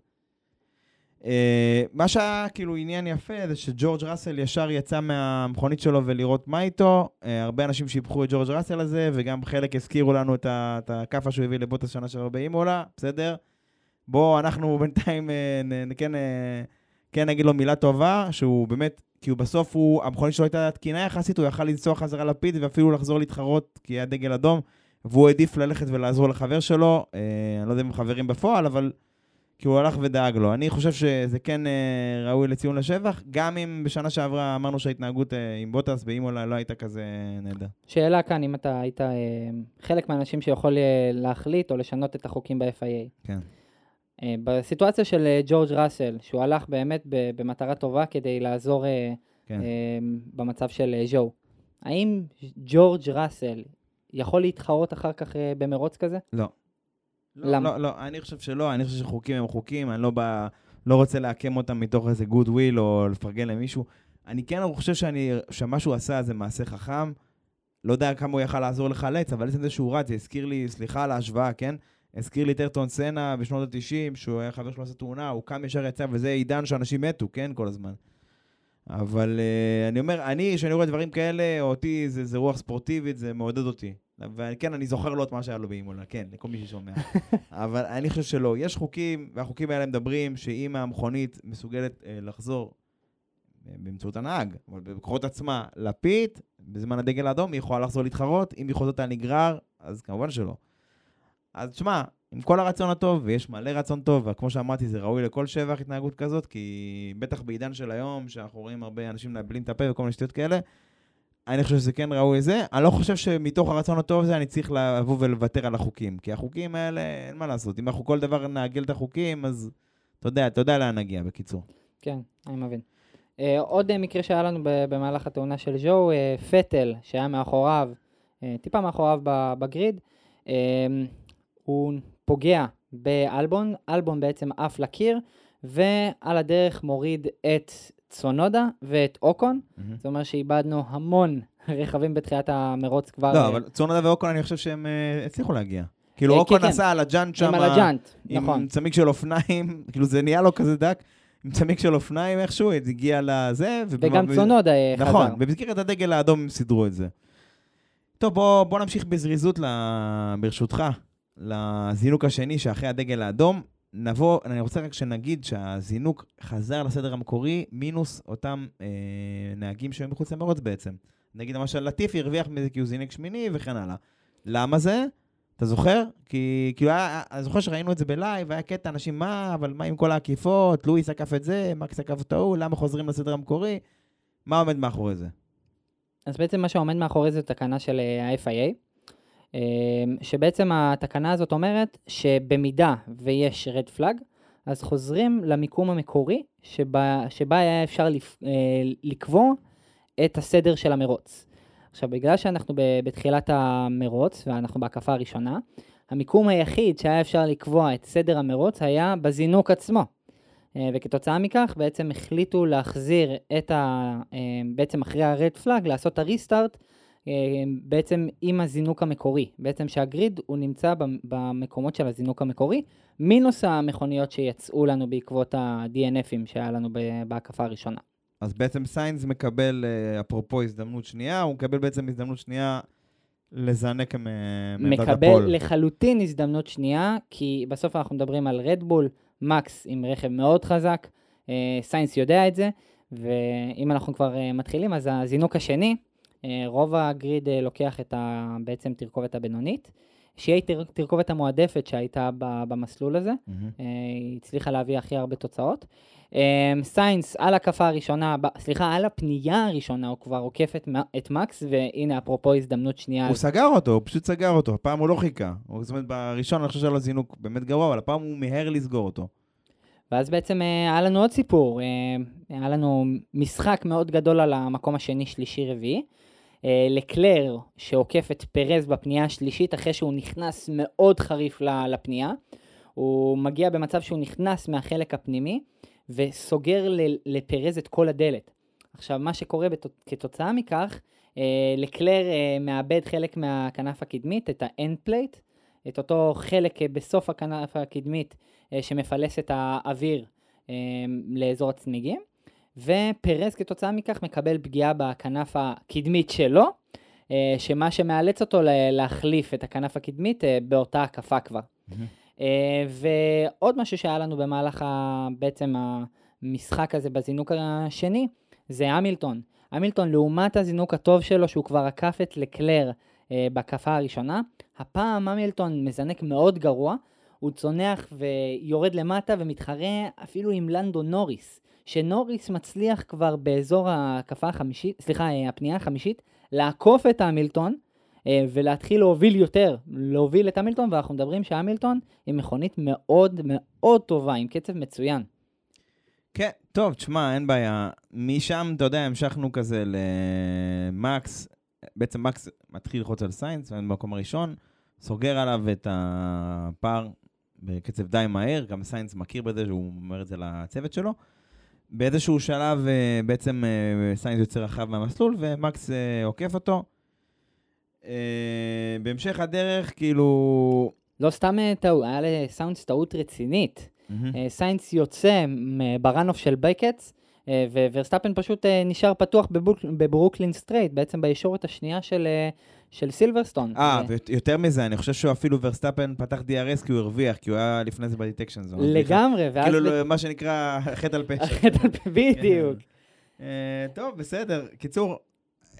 אה, מה שהיה כאילו עניין יפה זה שג'ורג' ראסל ישר יצא מהמכונית שלו ולראות מה איתו. אה, הרבה אנשים שיבחו את ג'ורג' ראסל הזה, וגם חלק הזכירו לנו את הכאפה שהוא הביא לבוטס שנה שעברה באימולה, בסדר? בואו, אנחנו בינתיים אה, נ- נ- כן, אה, כן נגיד לו מילה טובה, שהוא באמת, כי הוא בסוף, הוא, המכונית שלו הייתה תקינה יחסית, הוא יכל לנסוע חזרה לפיד ואפילו לחזור להתחרות, כי היה דגל אדום, והוא העדיף ללכת ולעזור לחבר שלו. אה, אני לא יודע אם חברים בפועל, אבל כי הוא הלך ודאג לו. אני חושב שזה כן אה, ראוי לציון לשבח, גם אם בשנה שעברה אמרנו שההתנהגות אה, עם בוטס באימולה לא הייתה כזה נהדר. שאלה כאן, אם אתה היית אה, חלק מהאנשים שיכול אה, להחליט או לשנות את החוקים ב-FIA. כן. אה, בסיטואציה של אה, ג'ורג' ראסל, שהוא הלך באמת ב- במטרה טובה כדי לעזור אה, כן. אה, במצב של אה, ז'ו, האם ג'ורג' ראסל יכול להתחרות אחר כך אה, במרוץ כזה? לא. למה? לא, לא, אני חושב שלא, אני חושב שחוקים הם חוקים, אני לא, בא, לא רוצה לעקם אותם מתוך איזה goodwill או לפרגן למישהו. אני כן חושב שאני, שמה שהוא עשה זה מעשה חכם. לא יודע כמה הוא יכל לעזור לחלץ, אבל עצם זה שהוא רץ, זה הזכיר לי, סליחה על ההשוואה, כן? הזכיר לי את ארטון סנה בשנות ה-90, שהוא היה חבר שלו עשה תאונה, הוא קם ישר יצא, וזה עידן שאנשים מתו, כן? כל הזמן. אבל uh, אני אומר, אני, כשאני רואה דברים כאלה, אותי זה, זה רוח ספורטיבית, זה מעודד אותי. וכן, אני זוכר לו את מה שהיה לו באימונה, כן, לכל מי ששומע. (laughs) אבל אני חושב שלא. יש חוקים, והחוקים האלה מדברים שאם המכונית מסוגלת uh, לחזור אה, באמצעות הנהג, אבל בכוחות עצמה, לפית, בזמן הדגל האדום, היא יכולה לחזור להתחרות, אם היא חוזרת על נגרר, אז כמובן שלא. אז תשמע, עם כל הרצון הטוב, ויש מלא רצון טוב, וכמו שאמרתי, זה ראוי לכל שבח התנהגות כזאת, כי בטח בעידן של היום, שאנחנו רואים הרבה אנשים מאבלים את הפה וכל מיני שטויות כאלה, אני חושב שזה כן ראוי לזה. אני לא חושב שמתוך הרצון הטוב הזה אני צריך לבוא ולוותר על החוקים, כי החוקים האלה, אין מה לעשות. אם אנחנו כל דבר נעגל את החוקים, אז אתה יודע, אתה יודע לאן נגיע, בקיצור. כן, אני מבין. Uh, עוד uh, מקרה שהיה לנו במהלך התאונה של ז'ו, uh, פטל, שהיה מאחוריו, uh, טיפה מאחוריו בגריד, uh, הוא פוגע באלבון, אלבון בעצם עף לקיר, ועל הדרך מוריד את צונודה ואת אוקון, זאת אומרת שאיבדנו המון (laughs) רכבים בתחילת המרוץ כבר. לא, אה, אבל צונדה ואוקון, אני חושב שהם אה, הצליחו להגיע. כאילו, אה, אוקון כן, כן. נסע על הג'אנט שם, הם על הג'אנט, עם נכון. צמיג של אופניים, (laughs) כאילו זה נהיה לו כזה דק, עם צמיג של אופניים איכשהו, זה הגיע לזה. וגם צונודה חזר. נכון, במסגרת הדגל האדום הם סידרו את זה. טוב, בוא, בוא נמשיך בזריזות, ל... ברשותך, לזינוק השני שאחרי הדגל האדום. נבוא, אני רוצה רק שנגיד שהזינוק חזר לסדר המקורי, מינוס אותם אה, נהגים שהיו מחוץ למרוץ בעצם. נגיד למשל לטיפי הרוויח מזה כי הוא זינק שמיני וכן הלאה. למה זה? אתה זוכר? כי כאילו היה, אני זוכר שראינו את זה בלייב, היה קטע, אנשים, מה, אבל מה עם כל העקיפות? לואיס עקף את זה, מקס עקף את ההוא, למה חוזרים לסדר המקורי? מה עומד מאחורי זה? אז בעצם מה שעומד מאחורי זה תקנה של אה, ה-FIA, שבעצם התקנה הזאת אומרת שבמידה ויש red flag, אז חוזרים למיקום המקורי שבה, שבה היה אפשר לפ, אה, לקבוע את הסדר של המרוץ. עכשיו, בגלל שאנחנו בתחילת המרוץ ואנחנו בהקפה הראשונה, המיקום היחיד שהיה אפשר לקבוע את סדר המרוץ היה בזינוק עצמו. אה, וכתוצאה מכך בעצם החליטו להחזיר את ה... אה, בעצם אחרי ה-red flag, לעשות את הריסטארט בעצם עם הזינוק המקורי. בעצם שהגריד הוא נמצא במ- במקומות של הזינוק המקורי, מינוס המכוניות שיצאו לנו בעקבות ה-DNFים שהיה לנו בהקפה הראשונה. אז בעצם סיינס מקבל, אה, אפרופו הזדמנות שנייה, הוא מקבל בעצם הזדמנות שנייה לזנק מעמדת מקבל ה-pole. לחלוטין הזדמנות שנייה, כי בסוף אנחנו מדברים על רדבול, מקס עם רכב מאוד חזק, אה, סיינס יודע את זה, ואם אנחנו כבר אה, מתחילים, אז הזינוק השני, רוב ה-grid אה, לוקח את ה, בעצם תרכובת הבינונית, שהיא תר- תרכובת המועדפת שהייתה במסלול הזה. אה, היא הצליחה להביא הכי הרבה תוצאות. אה, סיינס על הקפה הראשונה, סליחה, על הפנייה הראשונה הוא כבר עוקף את, את מקס, והנה אפרופו הזדמנות שנייה. הוא סגר אותו, הוא פשוט סגר אותו, הפעם הוא לא חיכה. הוא- זאת אומרת, בראשון אני חושב שהיה לו זינוק באמת גרוע, אבל הפעם הוא מיהר לסגור אותו. ואז בעצם אה, היה לנו עוד סיפור, אה, היה לנו משחק מאוד גדול על המקום השני, שלישי, רביעי. אה, לקלר שעוקף את פרז בפנייה השלישית אחרי שהוא נכנס מאוד חריף לפנייה. הוא מגיע במצב שהוא נכנס מהחלק הפנימי וסוגר לפרז את כל הדלת. עכשיו, מה שקורה בת- כתוצאה מכך, אה, לקלר אה, מאבד חלק מהכנף הקדמית, את ה-end plate, את אותו חלק בסוף הכנף הקדמית שמפלס את האוויר לאזור הצמיגים, ופרז כתוצאה מכך מקבל פגיעה בכנף הקדמית שלו, אה, שמה שמאלץ אותו להחליף את הכנף הקדמית אה, באותה הקפה כבר. אה, ועוד משהו שהיה לנו במהלך ה, בעצם המשחק הזה בזינוק השני, זה המילטון. המילטון, לעומת הזינוק הטוב שלו, שהוא כבר עקף את לקלר בהקפה הראשונה, הפעם המילטון מזנק מאוד גרוע, הוא צונח ויורד למטה ומתחרה אפילו עם לנדו נוריס, שנוריס מצליח כבר באזור ההקפה החמישית, סליחה, אה, הפנייה החמישית, לעקוף את המילטון אה, ולהתחיל להוביל יותר, להוביל את המילטון, ואנחנו מדברים שהמילטון היא מכונית מאוד מאוד טובה, עם קצב מצוין. כן, טוב, תשמע, אין בעיה. משם, אתה יודע, המשכנו כזה למקס. בעצם מקס מתחיל ללחוץ על סיינס, במקום הראשון, סוגר עליו את הפער בקצב די מהר, גם סיינס מכיר בזה שהוא אומר את זה לצוות שלו. באיזשהו שלב אה, בעצם אה, סיינס יוצא רחב מהמסלול ומקס אה, עוקף אותו. בהמשך הדרך, כאילו... לא סתם טעות, היה לסיינס טעות רצינית. סיינס יוצא מ- ב-run-off של בקטס, וורסטאפן פשוט נשאר פתוח בברוקלנדס straight, בעצם בישורת השנייה של, של סילברסטון. אה, ו- ויותר מזה, אני חושב שהוא אפילו ורסטאפן פתח DRS כי הוא הרוויח, כי הוא היה לפני זה ב-detection zone. לגמרי, ואז... כאילו, ב- לא, מה שנקרא חטא על פשע. בדיוק. אה, טוב, בסדר. קיצור,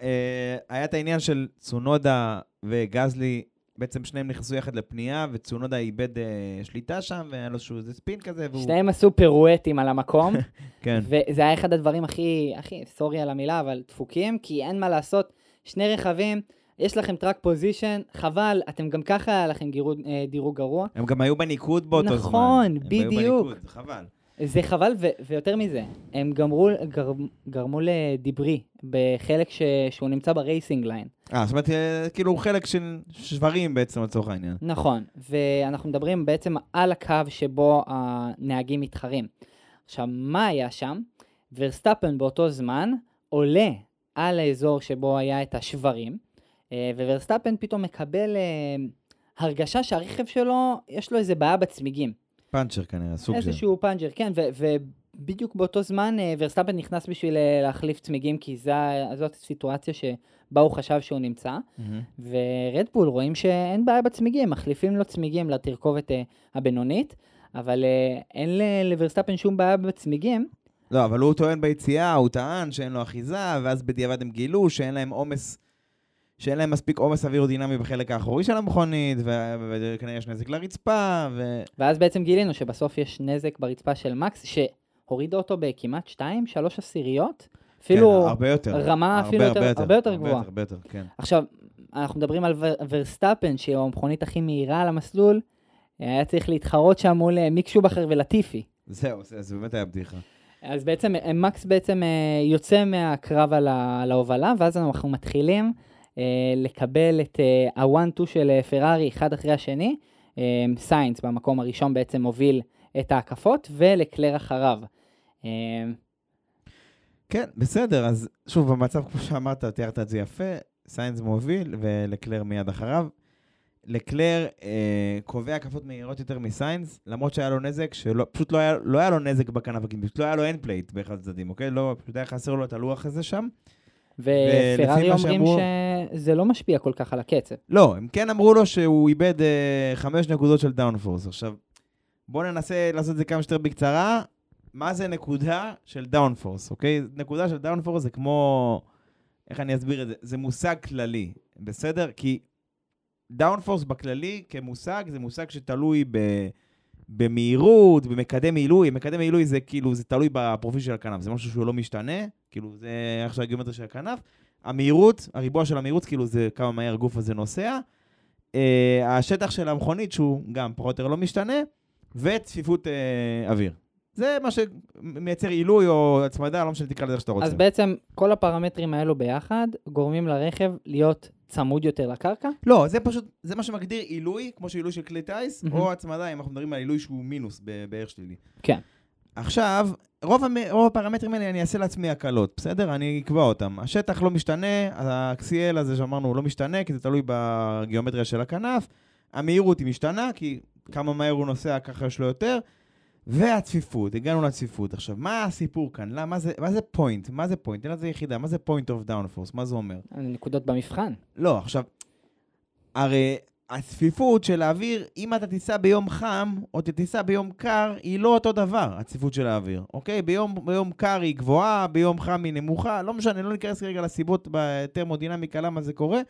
אה, היה את העניין של צונודה וגזלי, בעצם שניהם נכנסו יחד לפנייה, וצונודה איבד אה, שליטה שם, והיה לו איזה ספין כזה, והוא... שניהם עשו פירואטים על המקום, (laughs) כן. וזה היה אחד הדברים הכי, הכי, sorry על המילה, אבל דפוקים, כי אין מה לעשות, שני רכבים, יש לכם track position, חבל, אתם גם ככה היה לכם גירו- אה, דירוג גרוע. הם גם היו בניקוד באותו זמן. נכון, הם היו בדיוק. בניקוד, חבל. זה חבל, ו- ויותר מזה, הם גמרו, גר, גרמו ל-debris בחלק ש- שהוא נמצא ב-racing line. אה, זאת אומרת, אה, כאילו, חלק של שברים בעצם, לצורך העניין. נכון, ואנחנו מדברים בעצם על הקו שבו הנהגים מתחרים. עכשיו, מה היה שם? ורסטאפן באותו זמן עולה על האזור שבו היה את השברים, וורסטאפן פתאום מקבל אה, הרגשה שהרכב שלו, יש לו איזה בעיה בצמיגים. פאנצ'ר כנראה, סוג של... איזשהו פאנצ'ר, כן, ובדיוק באותו זמן אה, ורסטאפן נכנס בשביל אה, להחליף צמיגים, כי זה, זאת הסיטואציה שבה הוא חשב שהוא נמצא. מהמם. ורדבול רואים שאין בעיה בצמיגים, מחליפים לו צמיגים לתרכובת אה, הבינונית, אבל אה, אין לוורסטאפן שום בעיה בצמיגים. לא, אבל הוא טוען ביציאה, הוא טען שאין לו אחיזה, ואז בדיעבד הם גילו שאין להם עומס, שאין להם מספיק עומס אווירודינמי בחלק האחורי של המכונית, וכנראה יש נזק לרצפה, ו... ואז בעצם גילינו שבסוף יש נזק ברצפה של מקס, שהורידה אותו בכמעט 2-3 עשיריות. אפילו כן, הרבה יותר. רמה הרבה, אפילו יותר- הרבה הרבה יותר הרבה גבוהה. הרבה יותר, כן. עכשיו, אנחנו מדברים על ור- ורסטאפן, שהוא המכונית הכי מהירה על המסלול, היה צריך להתחרות שם מול אה, מיק שובכר ולטיפי. זהו, זה, זה באמת היה בדיחה. אז בעצם, אה, מקס בעצם אה, יוצא מהקרב על, ההובלה, ואז אנחנו מתחילים לקבל את אה, ה-one-two של אה, פרארי אחד אחרי השני. אה, סיינס במקום הראשון בעצם מוביל את ההקפות, ולקלר אחריו. אה, כן, בסדר, אז שוב, במצב, כמו שאמרת, תיארת את זה יפה, סיינס מוביל ולקלר מיד אחריו. לקלר אה, קובע הקפות מהירות יותר מסיינס, למרות שהיה לו נזק, שלא, פשוט לא היה, לא היה לו נזק בכנף פשוט לא היה לו endplate באחד הצדדים, אוקיי? לא, פשוט היה חסר לו את הלוח הזה שם. ולפי ופרארי אומרים שאמרו- שזה לא משפיע כל כך על הקצב. לא, הם כן אמרו לו שהוא איבד אה, חמש נקודות של downforce. עכשיו, בואו ננסה לעשות את זה כמה שיותר בקצרה. מה זה נקודה של downforce, אוקיי? נקודה של downforce זה כמו... איך אני אסביר את זה? זה מושג כללי, בסדר? כי downforce בכללי כמושג זה מושג שתלוי ב... במהירות, במקדם עילוי, מקדם עילוי זה כאילו, זה תלוי בפרופיל של הכנף, זה משהו שהוא לא משתנה, כאילו זה איך שהגיאומטריה של הכנף. המהירות, הריבוע של המהירות, כאילו זה כמה מהר הגוף הזה נוסע. Uh, השטח של המכונית, שהוא גם פחות או יותר לא משתנה, וצפיפות uh, אוויר. זה מה שמייצר עילוי או הצמדה, לא משנה, תקרא לזה איך שאתה רוצה. אז בעצם כל הפרמטרים האלו ביחד גורמים לרכב להיות צמוד יותר לקרקע. לא, זה פשוט, זה מה שמגדיר עילוי, כמו שעילוי של כלי טיס, מהמם. או הצמדה, אם אנחנו מדברים על עילוי שהוא מינוס בערך שלילי. כן. עכשיו, רוב, המ... רוב הפרמטרים האלה אני אעשה לעצמי הקלות, בסדר? אני אקבע אותם. השטח לא משתנה, ה-CL הזה שאמרנו הוא לא משתנה, כי זה תלוי בגיאומטריה של הכנף. המהירות היא משתנה, כי כמה מהר הוא נוסע, ככה יש לו יותר. והצפיפות, הגענו לצפיפות. עכשיו, מה הסיפור כאן? למה, מה, זה, מה זה point? מה זה point? אין לזה יחידה. מה זה point of downforce? מה זה אומר? נקודות במבחן. לא, עכשיו, הרי הצפיפות של האוויר, אם אתה תיסע ביום חם, או תיסע ביום קר, היא לא אותו דבר, הצפיפות של האוויר, אוקיי? ביום, ביום קר היא גבוהה, ביום חם היא נמוכה, לא משנה, לא ניכנס רגע לסיבות בטרמודינמיקה למה זה קורה,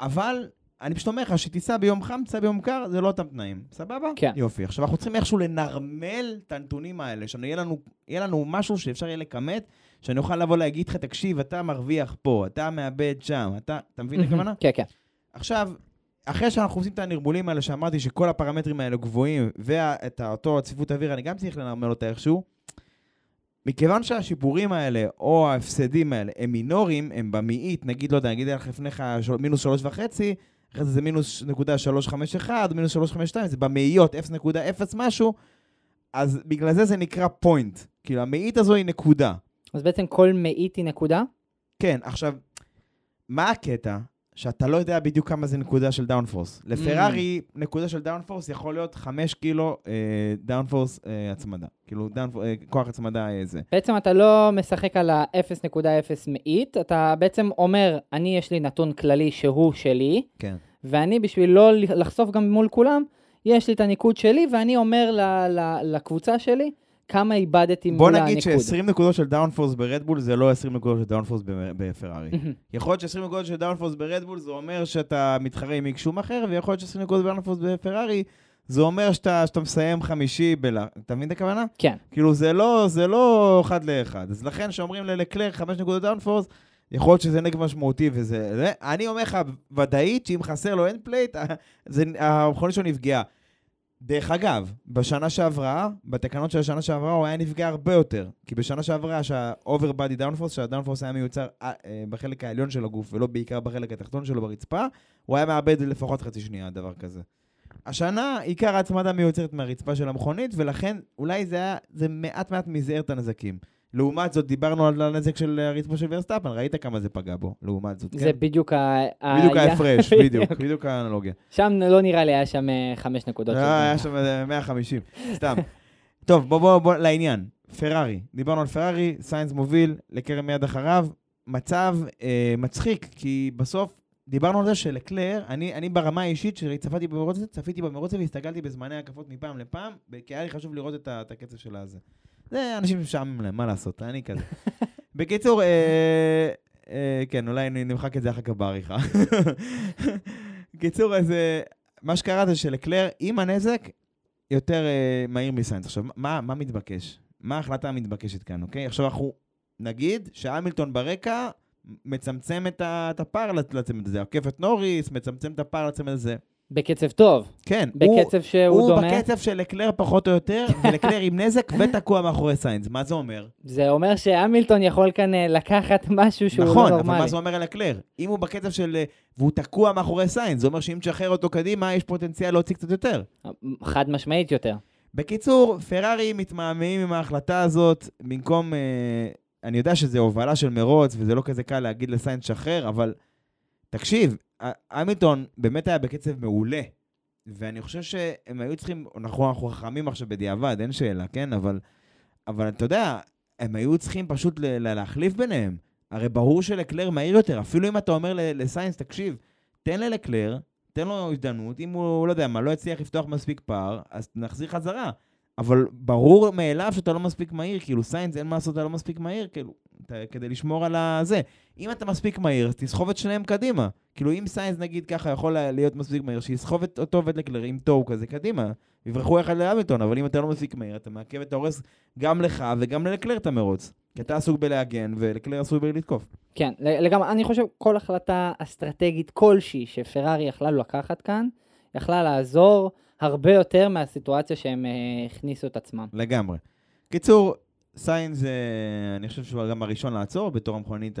אבל אני פשוט אומר לך שתיסע ביום חם, תיסע ביום קר, זה לא אותם תנאים, סבבה? כן. יופי. עכשיו, אנחנו צריכים איכשהו לנרמל את הנתונים האלה, שיהיה לנו, לנו משהו שאפשר יהיה לכמת, שאני אוכל לבוא להגיד לך, תקשיב, אתה מרוויח פה, אתה מאבד שם, אתה, אתה מבין את הכוונה? כן, כן. עכשיו, אחרי שאנחנו עושים את הנרמולים האלה, שאמרתי שכל הפרמטרים האלה גבוהים, ואת אותו צפיפות אוויר, אני גם צריך לנרמל אותה איכשהו, מכיוון שהשיפורים האלה, או ההפסדים האלה, הם מינוריים, הם במאית, נגיד, לא יודע, נגיד לך לפניך של- מינוס שלוש וחצי, אחרי זה זה מינוס נקודה שלוש חמש אחד, מינוס שלוש חמש שתיים, זה במאיות 0.0 משהו, אז בגלל זה זה נקרא פוינט. כאילו, המאית הזו היא נקודה. אז בעצם כל מאית היא נקודה. כן, עכשיו, מה הקטע? שאתה לא יודע בדיוק כמה זה נקודה של downforce. לפרארי, נקודה של downforce יכול להיות 5 קילו אה, downforce אה, הצמדה. כאילו, downforce, אה, כוח הצמדה אה, זה. בעצם אתה לא משחק על ה-0.0 מאית, אתה בעצם אומר, אני יש לי נתון כללי שהוא שלי, כן. ואני בשביל לא לחשוף גם מול כולם, יש לי את הניקוד שלי, ואני אומר ל- ל- לקבוצה שלי כמה איבדתי בוא מול נגיד הניקוד. ש-20 נקודות של downforce ברדבול זה לא 20 נקודות של downforce בפרארי. יכול להיות ש-20 נקודות של downforce ברדבול זה אומר שאתה מתחרה עם מיק שומאכר, ויכול להיות ש-20 נקודות downforce בפרארי זה אומר שאתה, שאתה מסיים חמישי בל... אתה מבין את הכוונה? כן. כאילו זה לא, זה לא אחד לאחד. אז לכן שאומרים ללקלר חמש נקודות downforce, יכול להיות שזה נגיד משמעותי וזה... זה- אני אומר לך ודאית שאם חסר לו endplate, (laughs) המכונית שלו נפגעה. דרך אגב, בשנה שעברה, בתקנות של השנה שעברה, הוא היה נפגע הרבה יותר. כי בשנה שעברה, שה-over body downforce, שהדאונפורס היה מיוצר אה, אה, בחלק העליון של הגוף, ולא בעיקר בחלק התחתון שלו ברצפה, הוא היה מאבד לפחות חצי שנייה, דבר כזה. השנה, עיקר ההצמדה מיוצרת מהרצפה של המכונית, ולכן אולי זה היה, זה מעט מעט מזער את הנזקים. לעומת זאת, דיברנו על הנזק של הרצפה של ורסטאפן, ראית כמה זה פגע בו, לעומת זאת, זה כן? בדיוק ה... בדיוק ההפרש, (laughs) בדיוק, בדיוק האנלוגיה. שם לא נראה לי היה שם אה, חמש נקודות. לא, של היה. שם איזה 150, סתם. (laughs) טוב, בוא, בוא, בוא, לעניין. פרארי, דיברנו על פרארי, סיינס מוביל, לקרן מיד אחריו. מצב אה, מצחיק, כי בסוף דיברנו על זה שלקלר, אני, אני ברמה האישית, שצפיתי במרוץ הזה, צפיתי במרוץ הזה והסתכלתי בזמני הקפות מפעם לפעם, כי היה לי חשוב לראות את, ה- את הקצב של הזה. זה אנשים שמשעמם להם, מה לעשות, אני כזה. (laughs) בקיצור, אה, אה, כן, אולי נמחק את זה אחר כך בעריכה. (laughs) בקיצור, אז אה, מה שקרה זה שלקלר, עם הנזק, יותר אה, מהיר מסיינס. עכשיו, מה, מה מתבקש? מה ההחלטה המתבקשת כאן, אוקיי? עכשיו אנחנו נגיד שהמילטון ברקע מצמצם את הפער לצ- לצמד הזה, עוקף את נוריס, מצמצם את הפער לצמד הזה. בקצב טוב, כן, הוא, בקצב שהוא הוא דומה. בקצב של לקלר פחות או יותר, (laughs) ולקלר עם נזק ותקוע מאחורי סיינס. מה זה אומר? זה אומר שהמילטון יכול כאן אה, לקחת משהו שהוא נכון, לא אבל נורמלי. מה זה אומר על לקלר? אם הוא בקצב של... אה, והוא תקוע מאחורי סיינס, זה אומר שאם תשחרר אותו קדימה, יש פוטנציאל להוציא קצת יותר. חד משמעית יותר. בקיצור, פרארי מתמהמהים עם ההחלטה הזאת, במקום... אה, אני יודע שזה הובלה של מרוץ, וזה לא כזה קל להגיד לסיינס שחרר, אבל תקשיב, המילטון באמת היה בקצב מעולה. ואני חושב שהם היו צריכים, אנחנו, אנחנו חכמים עכשיו בדיעבד, אין שאלה, כן? אבל, אבל אתה יודע, הם היו צריכים פשוט ל- ל- להחליף ביניהם. הרי ברור שלקלר מהיר יותר, אפילו אם אתה אומר לסיינס, תקשיב, תן ללקלר, תן לו הזדמנות, אם הוא, לא יודע מה, לא יצליח לפתוח מספיק פער, אז נחזיר חזרה. אבל ברור מאליו שאתה לא מספיק מהיר, כאילו סיינס, אין מה לעשות, אתה לא מספיק מהיר, כאילו, כדי לשמור על הזה. אם אתה מספיק מהיר, תסחוב את שניהם קדימה. כאילו, אם סיינס, נגיד ככה, יכול להיות מספיק מהיר, שיסחוב את אותו ואת לקלר עם tow כזה קדימה. יברחו אחד להמילטון, אבל אם אתה לא מספיק מהיר, אתה מעכב את ההורס גם לך וגם ללקלר את המרוץ. כי אתה עסוק בלהגן, ולקלר עשוי בלתקוף. כן, לגמרי, אני חושב כל החלטה אסטרטגית כלשהי שפרארי יכלה לקחת כאן, יכלה לעזור הרבה יותר מהסיטואציה שהם אה, הכניסו את עצמם. לגמרי. קיצור, סיינס, אה, אני חושב שהוא גם הראשון לעצור בתור המכונית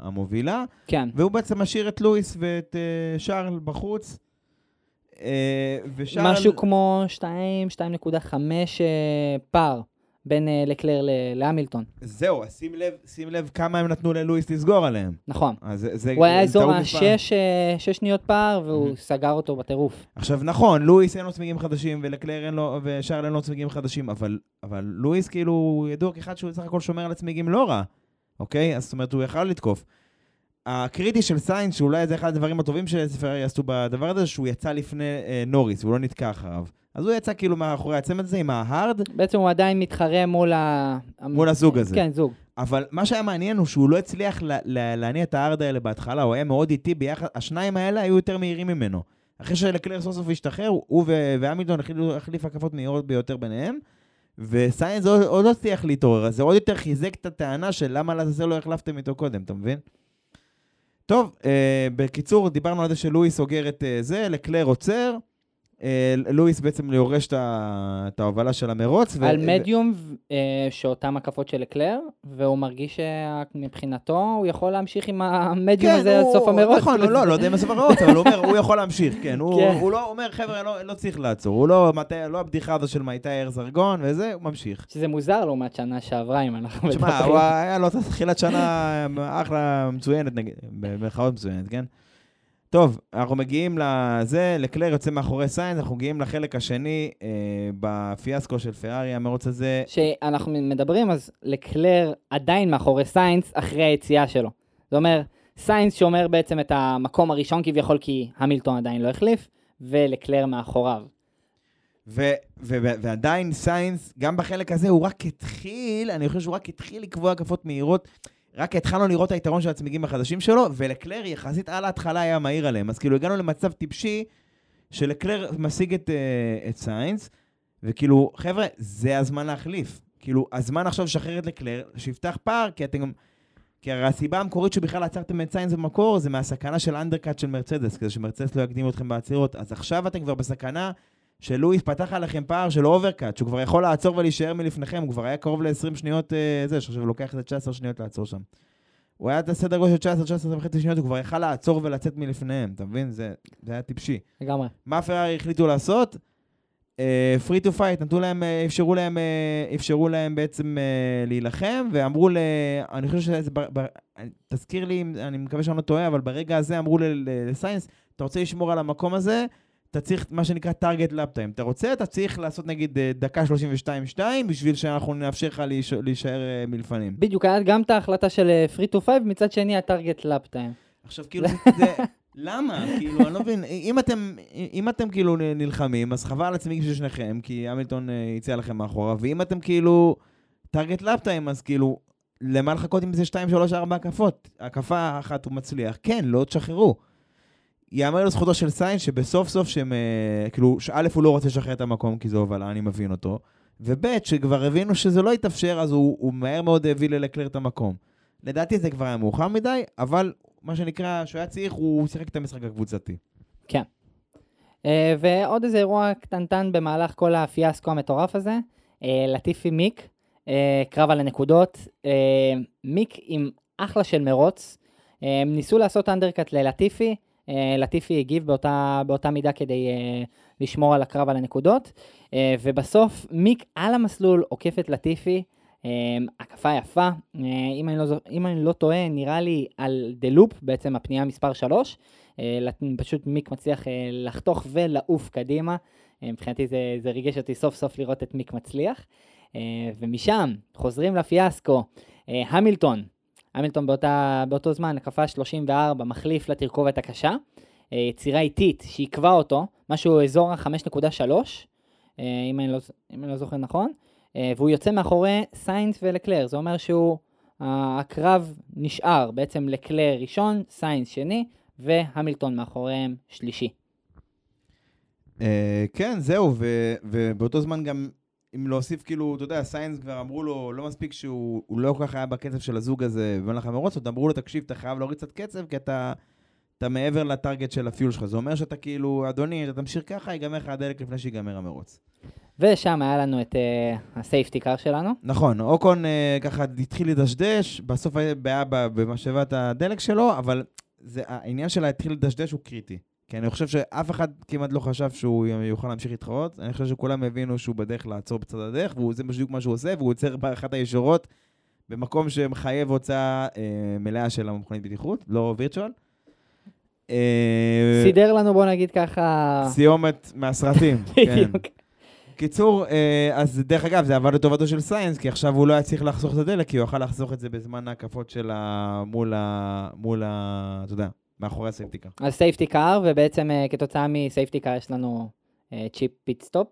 המובילה, כן, והוא בעצם משאיר את לואיס ואת אה, שרל בחוץ. אה, ושרל... משהו כמו 2, 2.5 אה, פער בין אה, לקלר להמילטון. זהו, אז שים לב, שים לב כמה הם נתנו ללואיס לסגור עליהם. נכון. אז זה, הוא היה אזור. השש אה, שניות פער, והוא Mhm. סגר אותו בטירוף. עכשיו, נכון, לואיס אין לו צמיגים חדשים, ולקלר אין לו, ושרל אין לו צמיגים חדשים, אבל, אבל לואיס כאילו הוא ידוע כאחד שהוא בסך הכל שומר על הצמיגים לא רע, אוקיי? אז זאת אומרת, הוא יכל לתקוף. הקריטי של סיינס, שאולי זה אחד הדברים הטובים שפרארי עשו בדבר הזה, שהוא יצא לפני אה, נוריס, הוא לא נתקע אחריו. אז הוא יצא כאילו מאחורי הצמד הזה עם ה hard, בעצם הוא עדיין מתחרה מול ה... מול הזוג הזה. כן, זוג. אבל מה שהיה מעניין הוא שהוא לא הצליח לה- לה- להניע את ה hard האלה בהתחלה, הוא היה מאוד איטי ביחד, השניים האלה היו יותר מהירים ממנו. אחרי שלקלר סוף סוף השתחרר, הוא והמילטון החליפו הקפות מהירות ביותר ביניהם, וסיינס עוד, עוד לא הצליח להתעורר, אז זה עוד יותר חיזק את הטענה של למה לעזאזל לא החלפתם איתו קודם, אתה מבין? טוב, אה, בקיצור, דיברנו על זה שלואיס סוגר את אה, זה, לקלר עוצר, לואיס בעצם יורש את ההובלה של המרוץ. על ו- מדיום, אה, שאותם הקפות של לקלר, והוא מרגיש שמבחינתו הוא יכול להמשיך עם המדיום הזה עד סוף המרוץ. נכון, הוא לא, לא יודע אם בסוף המרוץ, אבל הוא אומר, הוא יכול להמשיך, כן. הוא כן. הוא לא אומר, חבר'ה, לא- לא צריך לעצור. הוא לא לא הבדיחה הזו של מתי אר זרגון וזה, הוא ממשיך. שזה מוזר לעומת שנה שעברה, אם אנחנו תשמע, מדברים. הוא היה לו תחילת שנה אחלה מצוינת, נגיד, במרכאות מצוינת, כן? טוב, אנחנו מגיעים לזה, לקלר יוצא מאחורי סיינס, אנחנו מגיעים לחלק השני אה, בפיאסקו של פרארי, המרוץ הזה. שאנחנו מדברים, אז לקלר עדיין מאחורי סיינס אחרי היציאה שלו. זה אומר, סיינס שומר בעצם את המקום הראשון כביכול, כי המילטון עדיין לא החליף, ולקלר מאחוריו. ו- ו- ו- ועדיין סיינס, גם בחלק הזה הוא רק התחיל, אני חושב שהוא רק התחיל לקבוע הקפות מהירות. רק התחלנו לראות את היתרון של הצמיגים החדשים שלו, ולקלר יחסית על ההתחלה היה מהיר עליהם. אז כאילו הגענו למצב טיפשי, שלקלר משיג את, אה, את סיינס, וכאילו, חבר'ה, זה הזמן להחליף. כאילו, הזמן עכשיו לשחרר את לקלר, שיפתח פער, כי אתם גם... כי הרי הסיבה המקורית שבכלל עצרתם את סיינס במקור, זה מהסכנה של undercut של מרצדס, כדי שמרצדס לא יקדים אתכם בעצירות. אז עכשיו אתם כבר בסכנה שלואיס פתח עליכם פער של overcut, שהוא כבר יכול לעצור ולהישאר מלפניכם, הוא כבר היה קרוב ל-20 שניות, אה, זה, שעכשיו הוא לוקח את 19 שניות לעצור שם. הוא היה את הסדר גודל של 19, 19 וחצי שניות, הוא כבר יכל לעצור ולצאת מלפניהם, אתה מבין? זה, זה היה טיפשי. לגמרי. מה פרארי החליטו לעשות? free to fight, נתנו להם, אה, אפשרו להם, אה, אפשרו להם בעצם אה, להילחם, ואמרו ל... אני חושב שזה... ב- ב- תזכיר לי, אני מקווה שאני לא טועה, אבל ברגע הזה אמרו לסיינס, אתה רוצה לשמור על המקום הזה, אתה צריך מה שנקרא target lap time. אתה רוצה, אתה צריך לעשות נגיד אה, דקה 32-2, בשביל שאנחנו נאפשר לך להיש- להישאר אה, מלפנים. בדיוק, היה גם את ההחלטה של free to fight, מצד שני ה target lap time. עכשיו, כאילו, זה, (laughs) למה? כאילו, אני לא מבין, אם אתם, אם אתם כאילו נלחמים, אז חבל על הצמיגים של שניכם, כי המילטון אה, יצא לכם מאחורה, ואם אתם כאילו target lap time, אז כאילו, למה לחכות עם זה 2, 3, 4 הקפות? הקפה אחת הוא מצליח, כן, לא, תשחררו. יאמר לזכותו של סיינס שבסוף סוף שהם, אה, כאילו, שא' הוא לא רוצה לשחרר את המקום כי זו הובלה, אני מבין אותו, וב' שכבר הבינו שזה לא יתאפשר, אז הוא, הוא מהר מאוד הביא ללקלר את המקום. לדעתי זה כבר היה מאוחר מדי, אבל מה שנקרא, כשהוא היה צריך, הוא שיחק את המשחק הקבוצתי. כן. אה, ועוד איזה אירוע קטנטן במהלך כל הפיאסקו המטורף הזה, אה, לטיפי מיק, קרב על הנקודות, מיק עם אחלה של מרוץ, הם ניסו לעשות אנדרקאט ללטיפי, לטיפי הגיב באותה, באותה מידה כדי אה, לשמור על הקרב על הנקודות, אה, ובסוף מיק על המסלול עוקף את לטיפי, אה, הקפה יפה, אה, אם אני, לא, אם אני לא טועה, נראה לי על דה לופ, בעצם הפנייה מספר 3, פשוט מיק מצליח אה, לחתוך ולעוף קדימה, אה, מבחינתי זה, זה ריגש אותי סוף סוף לראות את מיק מצליח, אה, ומשם חוזרים לפיאסקו, אה, המילטון, המילטון באותה, באותו זמן, הקפה 34, מחליף לתרכובת הקשה. אה, עצירה איטית שעיכבה אותו, משהו אזור ה-5.3, אה, אם, לא, אם אני לא זוכר נכון, אה, והוא יוצא מאחורי סיינס ולקלר, זה אומר שהוא, הקרב נשאר בעצם לקלר ראשון, סיינס שני, והמילטון מאחוריהם שלישי. כן, זהו, ובאותו זמן גם, אם להוסיף, כאילו, אתה יודע, סיינס כבר אמרו לו, לא מספיק שהוא הוא לא כל כך היה בקצב של הזוג הזה במהלך המרוץ, עוד אמרו לו, תקשיב, אתה חייב להוריד קצת קצב, כי אתה, אתה מעבר לטארגט של הפיול שלך. זה אומר שאתה כאילו, אדוני, אתה תמשיך ככה, ייגמר לך הדלק לפני שיגמר המרוץ. ושם היה לנו את uh, הסייפטי קאר שלנו. נכון, אוקון אה, ככה התחיל לדשדש, בסוף היה בעיה במשאבת הדלק שלו, אבל זה, העניין שלה התחיל לדשדש הוא קריטי. כי אני חושב שאף אחד כמעט לא חשב שהוא יוכל להמשיך להתחרות. אני חושב שכולם הבינו שהוא בדרך לעצור בצד הדרך, וזה בדיוק מה שהוא עושה, והוא עוצר באחת הישורות במקום שמחייב הוצאה אה, מלאה של המכונית בטיחות, לא virtual. אה, סידר לנו, בוא נגיד ככה... סיומת מהסרטים, (laughs) כן. קיצור, אה, אז דרך אגב, זה עבד לטובתו של סיינס, כי עכשיו הוא לא היה צריך לחסוך את הדלק, כי הוא יכל לחסוך את זה בזמן ההקפות של ה... מול ה... מול ה... אתה יודע, מאחורי ה safety car. אז safety car, ובעצם אה, כתוצאה מ safety car יש לנו אה, cheap pit stop,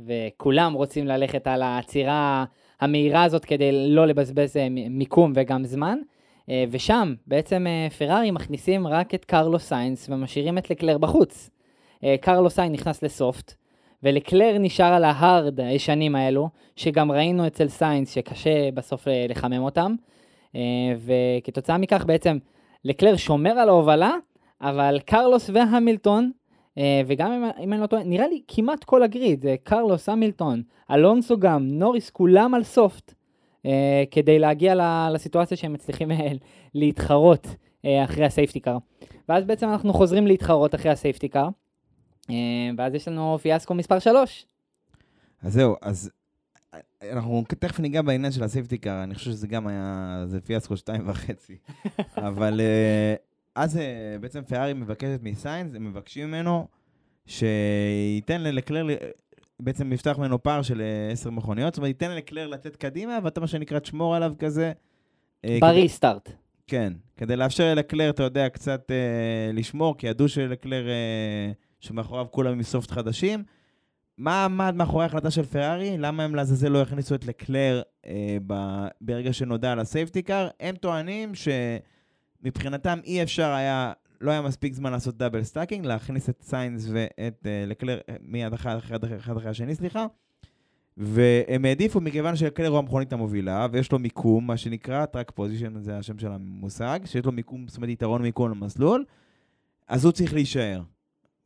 וכולם רוצים ללכת על העצירה המהירה הזאת כדי לא לבזבז מ- מיקום וגם זמן. ושם בעצם פרארי מכניסים רק את קרלוס סיינס ומשאירים את לקלר בחוץ. קרלוס סיינס נכנס ל soft, ולקלר נשאר על ה hard הישנים האלו, שגם ראינו אצל סיינס שקשה בסוף אה, לחמם אותם, אה, וכתוצאה מכך בעצם לקלר שומר על ההובלה, אבל קרלוס והמילטון, אה, וגם אם, אם אני לא טועה, נראה לי כמעט כל ה grid, זה קרלוס, המילטון, אלונסו גם, נוריס, כולם על soft, אה, כדי להגיע לסיטואציה שהם מצליחים אה, להתחרות אה, אחרי ה safety car. ואז בעצם אנחנו חוזרים להתחרות אחרי ה safety car, אה, ואז יש לנו פיאסקו מספר 3. אז זהו, אז אה, אנחנו תכף ניגע בעניין של ה safety car, אני חושב שזה גם היה, זה פיאסקו שתיים וחצי. (laughs) אבל אה, אז אה, בעצם פרארי מבקשת מסיינס, הם מבקשים ממנו שייתן ללקלר, בעצם יפתח ממנו פער של אה, עשר מכוניות, זאת אומרת, ייתן ללקלר לצאת קדימה, ואתה מה שנקרא תשמור עליו כזה. כדי- בריסטארט. כן, כדי לאפשר ללקלר, אתה יודע, קצת אה, לשמור, כי ידעו שלקלר, אה, שמאחוריו כולם עם סופט חדשים. מה עמד מאחורי ההחלטה של פרארי? למה הם לעזאזל לא הכניסו את לקלר אה, ב, ברגע שנודע על ה safety car? הם טוענים שמבחינתם אי אפשר היה, לא היה מספיק זמן לעשות double stacking, להכניס את סיינס ואת אה, לקלר אה, מיד אחד אחרי, אחד, אחד אחרי השני, סליחה. והם העדיפו מכיוון שלקלר הוא המכונית המובילה, ויש לו מיקום, מה שנקרא, track position, זה השם של המושג, שיש לו מיקום, זאת אומרת יתרון מיקום למסלול, אז הוא צריך להישאר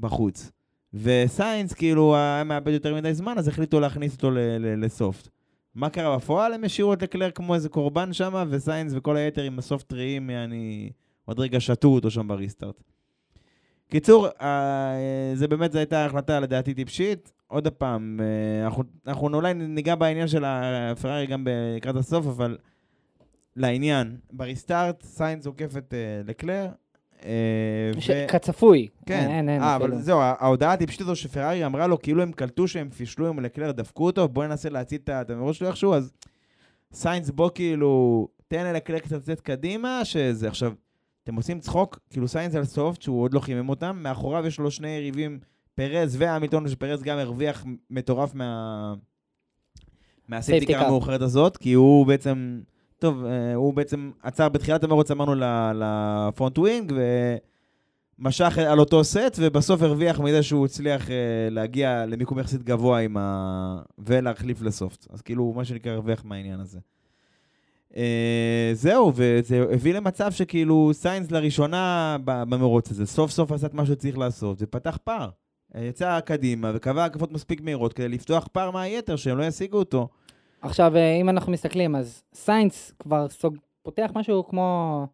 בחוץ. וסיינס כאילו היה מאבד יותר מדי זמן, אז החליטו להכניס אותו ל soft. מה קרה בפועל? הם השאירו את לקלר כמו איזה קורבן שם, וסיינס וכל היתר עם ה soft טריים, אני... עוד רגע שחטו אותו שם ב restart. קיצור, אה, זה באמת, זו הייתה החלטה לדעתי טיפשית. עוד פעם, אה, אנחנו, אנחנו אולי ניגע בעניין של הפרארי גם לקראת הסוף, אבל לעניין, ב restart, סיינס עוקף את אה, לקלר. אה, ש- ו- כצפוי. כן, אין, אין, אה, אפילו. אבל זהו, ההודעה הטיפשית הזו שפרארי אמרה לו, כאילו הם קלטו שהם פישלו עם לקלר, דפקו אותו, בוא ננסה להציל את המרוץ שלו איכשהו, אז סיינס בוא כאילו, תן ללקלר קצת לצאת קדימה, שזה עכשיו, אתם עושים צחוק, כאילו סיינס על soft, שהוא עוד לא חימם אותם, מאחוריו יש לו שני יריבים, פרז והמילטון, שפרז גם הרוויח מטורף מה... מה safety car המאוחרת הזאת, כי הוא בעצם, טוב, אה, הוא בעצם עצר בתחילת המרוץ, אמרנו ל front wing, ומשך על אותו סט, ובסוף הרוויח מזה שהוא הצליח אה, להגיע למיקום יחסית גבוה עם ה... ולהחליף ל soft. אז כאילו, מה שנקרא, הרוויח מהעניין הזה. אה, זהו, וזה הביא למצב שכאילו סיינס לראשונה במרוץ הזה, סוף סוף עשה את מה שצריך לעשות, ופתח פער. אה, יצא קדימה וקבע הקפות מספיק מהירות כדי לפתוח פער מהיתר, שהם לא ישיגו אותו. עכשיו, אה, אם אנחנו מסתכלים, אז סיינס כבר סוג... פותח משהו כמו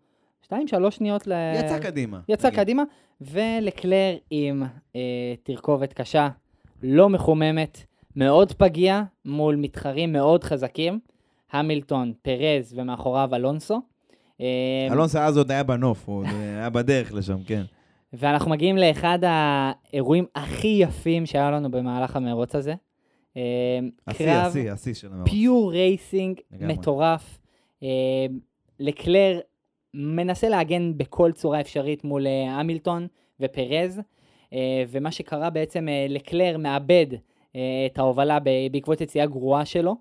2-3 שניות ל... יצא קדימה. יצא נגיד. קדימה, ולקלר עם אה, תרכובת קשה, לא מחוממת, מאוד פגיע, מול מתחרים מאוד חזקים, המילטון, פרז ומאחוריו אלונסו. אה, אלונסו אז עוד היה בנוף, הוא עוד היה בדרך לשם, כן. ואנחנו מגיעים לאחד האירועים הכי יפים שהיה לנו במהלך המרוץ הזה. אה, קרב. פיור רייסינג. מטורף. אה, לקלר מנסה להגן בכל צורה אפשרית מול אה, המילטון ופרז, ומה שקרה בעצם, לקלר מאבד את ההובלה בעקבות יציאה גרועה שלו,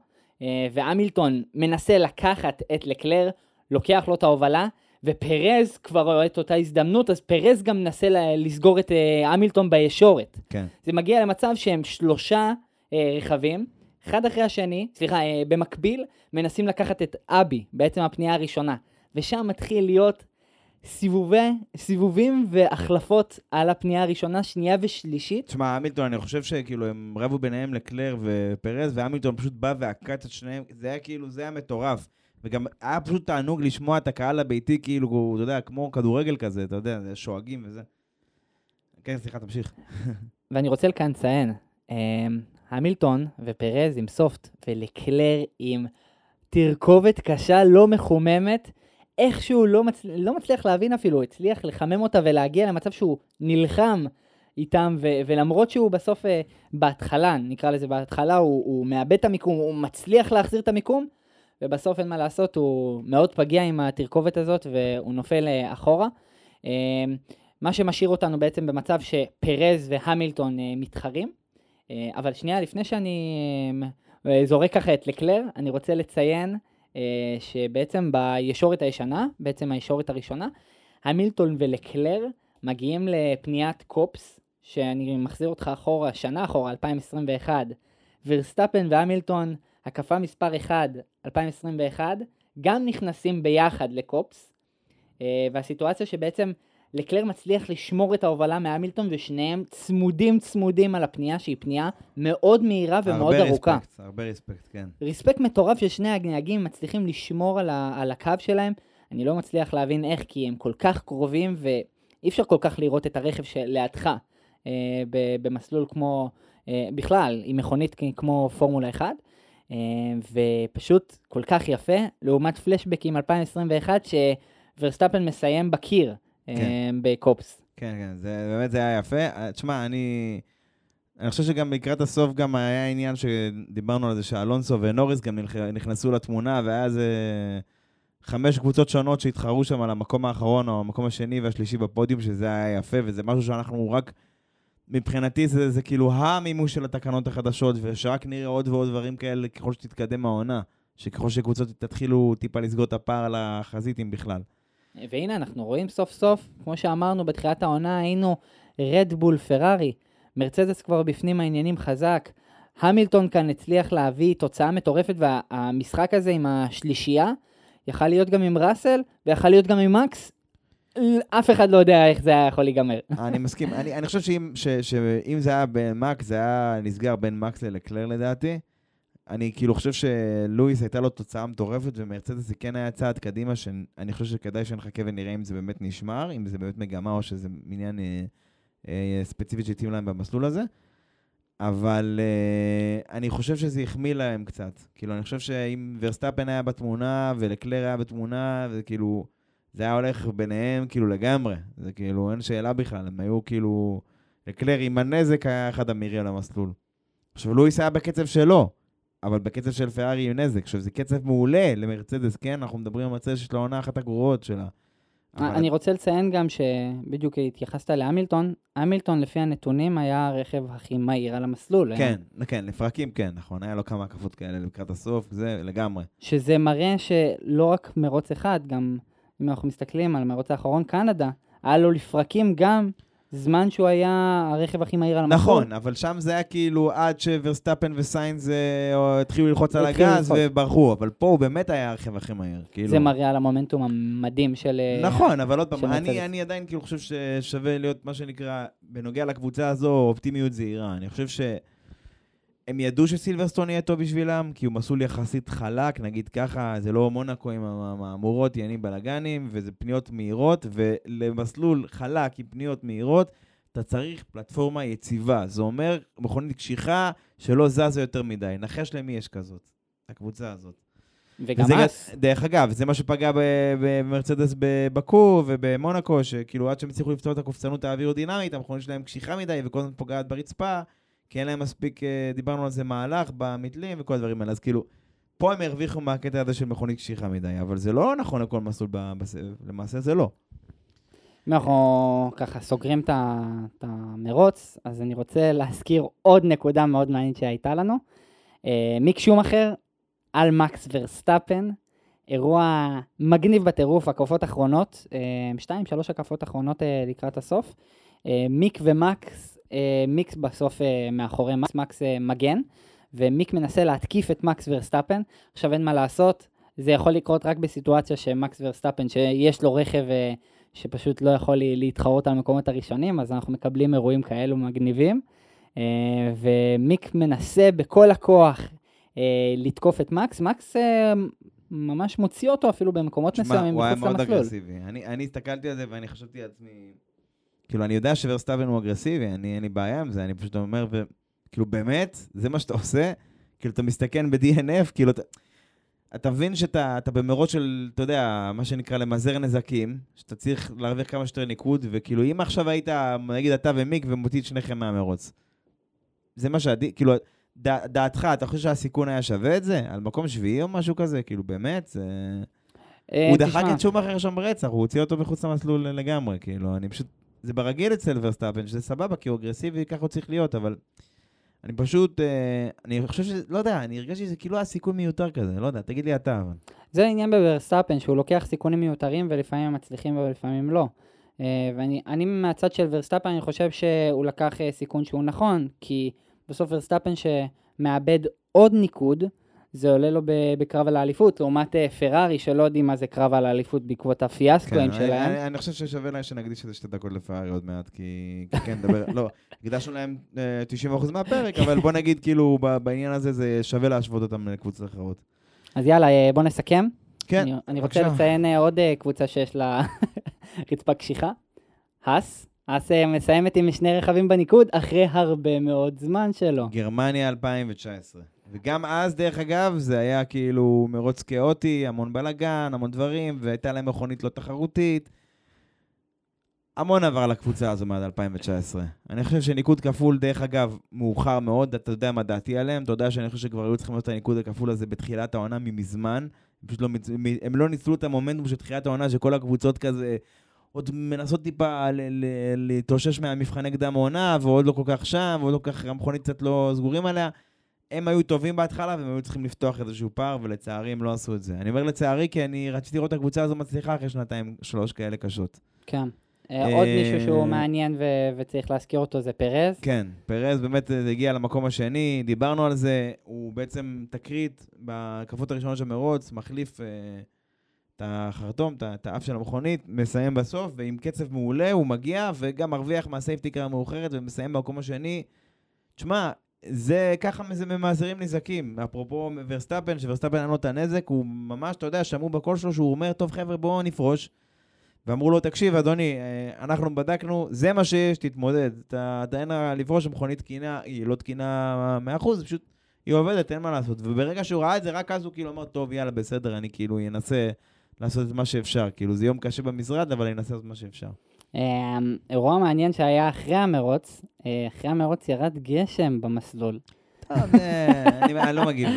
והמילטון מנסה לקחת את לקלר, לוקח לו את ההובלה, ופרז כבר רואה את אותה הזדמנות, אז פרז גם מנסה לסגור את המילטון בישורת. כן. זה מגיע למצב שהם שלושה רכבים, אחד אחרי השני, סליחה, אה, במקביל, מנסים לקחת את אבי, בעצם הפנייה הראשונה. ושם מתחיל להיות סיבובי, סיבובים והחלפות על הפנייה הראשונה, שנייה ושלישית. תשמע, המילטון, אני חושב שכאילו הם רבו ביניהם לקלר ופרז, והמילטון פשוט בא ועקץ את שניהם, זה היה כאילו, זה היה מטורף. וגם היה פשוט תענוג לשמוע את הקהל הביתי, כאילו, אתה יודע, כמו כדורגל כזה, אתה יודע, שואגים וזה. כן, סליחה, תמשיך. ואני רוצה כאן לציין, אה, המילטון ופרז עם סופט, ולקלר עם תרכובת קשה, לא מחוממת. איכשהו לא, מצ... לא מצליח להבין אפילו, הצליח לחמם אותה ולהגיע למצב שהוא נלחם איתם, ו... ולמרות שהוא בסוף, אה, בהתחלה, נקרא לזה בהתחלה, הוא, הוא מאבד את המיקום, הוא מצליח להחזיר את המיקום, ובסוף אין מה לעשות, הוא מאוד פגיע עם התרכובת הזאת, והוא נופל אה, אחורה. אה, מה שמשאיר אותנו בעצם במצב שפרז והמילטון אה, מתחרים. אה, אבל שנייה, לפני שאני אה, זורק ככה את לקלר, אני רוצה לציין אה, שבעצם בישורת הישנה, בעצם הישורת הראשונה, המילטון ולקלר מגיעים לפניית קופס, שאני מחזיר אותך אחורה, שנה אחורה, 2021. ורסטפן והמילטון, הקפה מספר 1, 2021, גם נכנסים ביחד לקופס. אה, והסיטואציה שבעצם לקלר מצליח לשמור את ההובלה מהמילטון ושניהם צמודים צמודים על הפנייה שהיא פנייה מאוד מהירה ומאוד הרבה ארוכה. רספקט, הרבה רספקט, כן. ריספקט מטורף ששני הנהגים מצליחים לשמור על, ה, על הקו שלהם. אני לא מצליח להבין איך, כי הם כל כך קרובים ואי אפשר כל כך לראות את הרכב שלידך אה, במסלול כמו, אה, בכלל, עם מכונית כמו פורמולה 1. אה, ופשוט כל כך יפה, לעומת פלשבקים 2021 שוורסטפן מסיים בקיר כן. בקופס. כן, כן, זה באמת זה היה יפה. אה, תשמע, אני... אני חושב שגם לקראת הסוף גם היה עניין שדיברנו על זה שאלונסו ונוריס גם נכנסו לתמונה, והיה איזה חמש קבוצות שונות שהתחרו שם על המקום האחרון או המקום השני והשלישי בפודיום, שזה היה יפה, וזה משהו שאנחנו רק... מבחינתי זה, זה כאילו המימוש של התקנות החדשות, ושרק נראה עוד ועוד דברים כאלה ככל שתתקדם העונה. שככל שקבוצות תתחילו טיפה לסגור את הפער על החזית, אם בכלל. והנה, אנחנו רואים סוף סוף, כמו שאמרנו בתחילת העונה, היינו רדבול, פרארי, מרצדס כבר בפנים העניינים חזק. המילטון כאן הצליח להביא תוצאה מטורפת, והמשחק הזה עם השלישייה, יכל להיות גם עם ראסל, ויכל להיות גם עם מקס. אף אחד לא יודע איך זה היה יכול להיגמר. אני מסכים. אני, אני חושב שאם, ש, שאם זה היה בין מקס, זה היה נסגר בין מקס ללקלר לדעתי. אני כאילו חושב שלואיס הייתה לו תוצאה מטורפת, ומרצדס זה כן היה צעד קדימה, שאני חושב שכדאי שנחכה ונראה אם זה באמת נשמר, אם זה באמת מגמה או שזה עניין אה, אה, ספציפי שהתאים להם במסלול הזה. אבל אה, אני חושב שזה החמיא להם קצת. כאילו, אני חושב שאם ורסטאפן היה בתמונה ולקלר היה בתמונה, זה כאילו... זה היה הולך ביניהם כאילו לגמרי. זה כאילו, אין שאלה בכלל, הם היו כאילו... לקלר עם הנזק היה אחד המהירים על המסלול. עכשיו, לואיס היה בקצב שלו, אבל בקצב של פרארי עם נזק. עכשיו, זה קצב מעולה למרצדס, כן? אנחנו מדברים על מרצדס שיש לה עונה אחת הגרועות שלה. אבל- אני רוצה לציין גם שבדיוק התייחסת להמילטון, המילטון לפי הנתונים היה הרכב הכי מהיר על המסלול. היה. כן, כן, לפרקים כן, נכון, היה לו כמה הקפות כאלה לקראת הסוף, זה לגמרי. שזה מראה שלא רק מרוץ אחד, גם אם אנחנו מסתכלים על המרוץ האחרון, קנדה, היה לו לפרקים גם זמן שהוא היה הרכב הכי מהיר על המסלול. נכון, אבל שם זה היה כאילו עד שוורסטאפן וסיינס אה, התחילו ללחוץ על הגז. וברחו, אבל פה הוא באמת היה הרכב הכי מהיר. כאילו. זה מראה על המומנטום המדהים של... אה, נכון, אבל עוד פעם. אני, אני עדיין כאילו חושב ששווה להיות מה שנקרא, בנוגע לקבוצה הזו, אופטימיות זהירה. אני חושב שהם ידעו שסילברסטון יהיה טוב בשבילם, כי הוא מסלול יחסית חלק, נגיד ככה, זה לא מונאקו עם המהמורות, עניינים בלאגנים, וזה פניות מהירות, ולמסלול חלק עם פניות מהירות, אתה צריך פלטפורמה יציבה. זה אומר מכונית קשיחה שלא זזה יותר מדי. נחש למי יש כזאת, הקבוצה הזאת. וגם אז, גם- דרך אגב, זה מה שפגע במרצדס בבקו ובמונאקו, שכאילו עד שהם הצליחו לפתור את הקופסנות האווירודינמית, המכונית שלהם קשיחה מדי וכל הזמן פוגעת ברצפה, כי אין להם מספיק, אה, דיברנו על זה, מהלך במתלים וכל הדברים האלה. אז כאילו, פה הם הרוויחו מהקטע הזה של מכונית קשיחה מדי, אבל זה לא נכון לכל מסלול בסבב, למעשה זה לא. אנחנו ככה סוגרים את המרוץ, אז אני רוצה להזכיר עוד נקודה מאוד מעניינת שהייתה לנו. אה, מיק שומאכר על מקס ורסטאפן, אירוע מגניב בטירוף, הקפות אחרונות, אה, שתיים, שלוש הקפות אחרונות לקראת הסוף. מיק ומקס, מיקס בסוף אה, מאחורי מקס, מקס אה, מגן, ומיק מנסה להתקיף את מקס ורסטאפן. עכשיו אין מה לעשות, זה יכול לקרות רק בסיטואציה שמקס ורסטאפן, שיש לו רכב אה, שפשוט לא יכול להתחרות על המקומות הראשונים, אז אנחנו מקבלים אירועים כאלו מגניבים. אה, ומיק מנסה בכל הכוח אה, לתקוף את מקס, מקס אה, ממש מוציא אותו אפילו במקומות מסוימים הוא היה מחוץ מאוד למסלול. אגרסיבי. אני, אני הסתכלתי על זה ואני חשבתי לעצמי, כאילו, אני יודע שוורסטאפן הוא אגרסיבי, אני, אין לי בעיה עם זה, אני פשוט אומר, ו... כאילו, באמת, זה מה שאתה (laughs) עושה? כאילו, אתה מסתכן ב-DNF, כאילו, אתה... אתה מבין שאתה אתה במרוץ של, אתה יודע, מה שנקרא למזער נזקים, שאתה צריך להרוויח כמה שיותר ניקוד, וכאילו, אם עכשיו היית, נגיד אתה ומיק, ומוציא את שניכם מהמרוץ, זה מה שעדי, כאילו, דע, דעתך, אתה חושב שהסיכון היה שווה את זה? על מקום שביעי או משהו כזה? כאילו, באמת, זה... אה, הוא דחק את שומאכר שם ברצח, הוא הוציא אותו מחוץ למסלול לגמרי, כאילו, אני פשוט... זה ברגיל אצל ורסטאפן, שזה סבבה, כי הוא אגרסיבי, ככה הוא צריך להיות, אבל... אני פשוט... אה, אני חושב ש... לא יודע, אני הרגשתי שזה כאילו היה סיכון מיותר כזה, לא יודע, תגיד לי אתה, אבל... זה העניין בוורסטאפן, שהוא לוקח סיכונים מיותרים ולפעמים הם מצליחים ולפעמים לא. אה, ואני אני מהצד של ורסטאפן, אני חושב שהוא לקח אה, סיכון שהוא נכון, כי בסוף ורסטאפן שמאבד עוד ניקוד, זה עולה לו בקרב על האליפות, לעומת אה, פרארי שלא יודעים מה זה קרב על האליפות בעקבות הפיאסקואים אני, שלהם. אני, אני חושב ששווה להם שנקדיש איזה שתי דקות לפרארי עוד מעט, כי... כי כן, נדבר... לא, הקדשנו להם אה, 90% מהפרק, אבל בוא נגיד, כאילו, בעניין הזה זה שווה להשוות אותם לקבוצות אחרות. אז יאללה, אה, בוא נסכם. כן, אני, אני רוצה. לציין אה, עוד אה, קבוצה שיש לה (laughs) רצפה קשיחה, האס. האס אה, מסיימת עם שני רכבים בניקוד אחרי הרבה מאוד זמן שלו. גרמניה 2019. וגם אז, דרך אגב, זה היה כאילו מרוץ כאוטי, המון בלאגן, המון דברים, והייתה להם מכונית לא תחרותית. המון עבר לקבוצה הזו מאז 2019. אני חושב שניקוד כפול, דרך אגב, מאוחר מאוד, אתה יודע מה דעתי עליהם, אתה יודע שאני חושב שכבר היו צריכים לעשות את הניקוד הכפול הזה בתחילת העונה ממזמן. פשוט לא, הם לא ניצלו את המומנטום של תחילת העונה, שכל הקבוצות כזה עוד מנסות טיפה להתאושש מהמבחני קדם העונה, ועוד לא כל כך שם, ועוד לא כל כך, המכונית קצת לא סגורים עליה. הם היו טובים בהתחלה, והם היו צריכים לפתוח איזשהו פער, ולצערי הם לא עשו את זה. אני אומר לצערי, כי אני רציתי לראות את הקבוצה הזו מצליחה אחרי שנתיים, שלוש כאלה קשות. כן. אה, עוד אה, מישהו שהוא מעניין ו- וצריך להזכיר אותו זה פרז. כן, פרז באמת אה, הגיע למקום השני, דיברנו על זה, הוא בעצם תקרית בהקפות הראשונות של מרוץ, מחליף אה, את החרטום, את האף של המכונית, מסיים בסוף, ועם קצב מעולה הוא מגיע, וגם מרוויח מה safety car המאוחרת, ומסיים במקום השני. תשמע, זה ככה זה ממזערים נזקים. אפרופו ורסטאפן, שוורסטאפן אין לו את הנזק, הוא ממש, אתה יודע, שמעו בקול שלו שהוא אומר, טוב חבר'ה, בואו נפרוש. ואמרו לו, תקשיב, אדוני, אה, אנחנו בדקנו, זה מה שיש, תתמודד. אתה אתה אין לה לפרוש מכונית תקינה, היא לא תקינה 100%, פשוט היא עובדת, אין מה לעשות. וברגע שהוא ראה את זה, רק אז הוא כאילו אמר, טוב, יאללה, בסדר, אני כאילו אנסה לעשות את מה שאפשר. כאילו, זה יום קשה במשרד, אבל אני אנסה לעשות מה שאפשר. אה, אירוע מעניין שהיה אחרי המרוץ, אה, אחרי המרוץ ירד גשם במסלול. טוב, אני לא מגיב.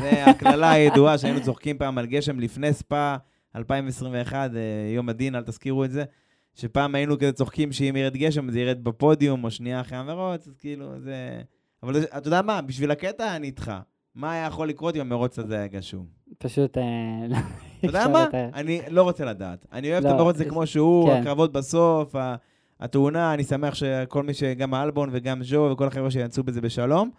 זה הקללה הידועה שהיינו צוחקים פעם על גשם לפני ספא, 2021, אה, יום הדין, אל תזכירו את זה, שפעם היינו כזה צוחקים שאם ירד גשם זה ירד בפודיום, או שנייה אחרי המרוץ, אז כאילו, זה... אבל אתה יודע מה, בשביל הקטע אני איתך. מה היה יכול לקרות אם המרוץ הזה היה גשום? פשוט... אה, (laughs) אתה יודע מה? אני לא רוצה לדעת. אני אוהב לא, את המרוץ הזה יש- כמו שהוא, כן. הקרבות בסוף, התאונה, אני שמח שכל מי ש... גם האלבון וגם ז'ו וכל החבר'ה שיצאו בזה בשלום.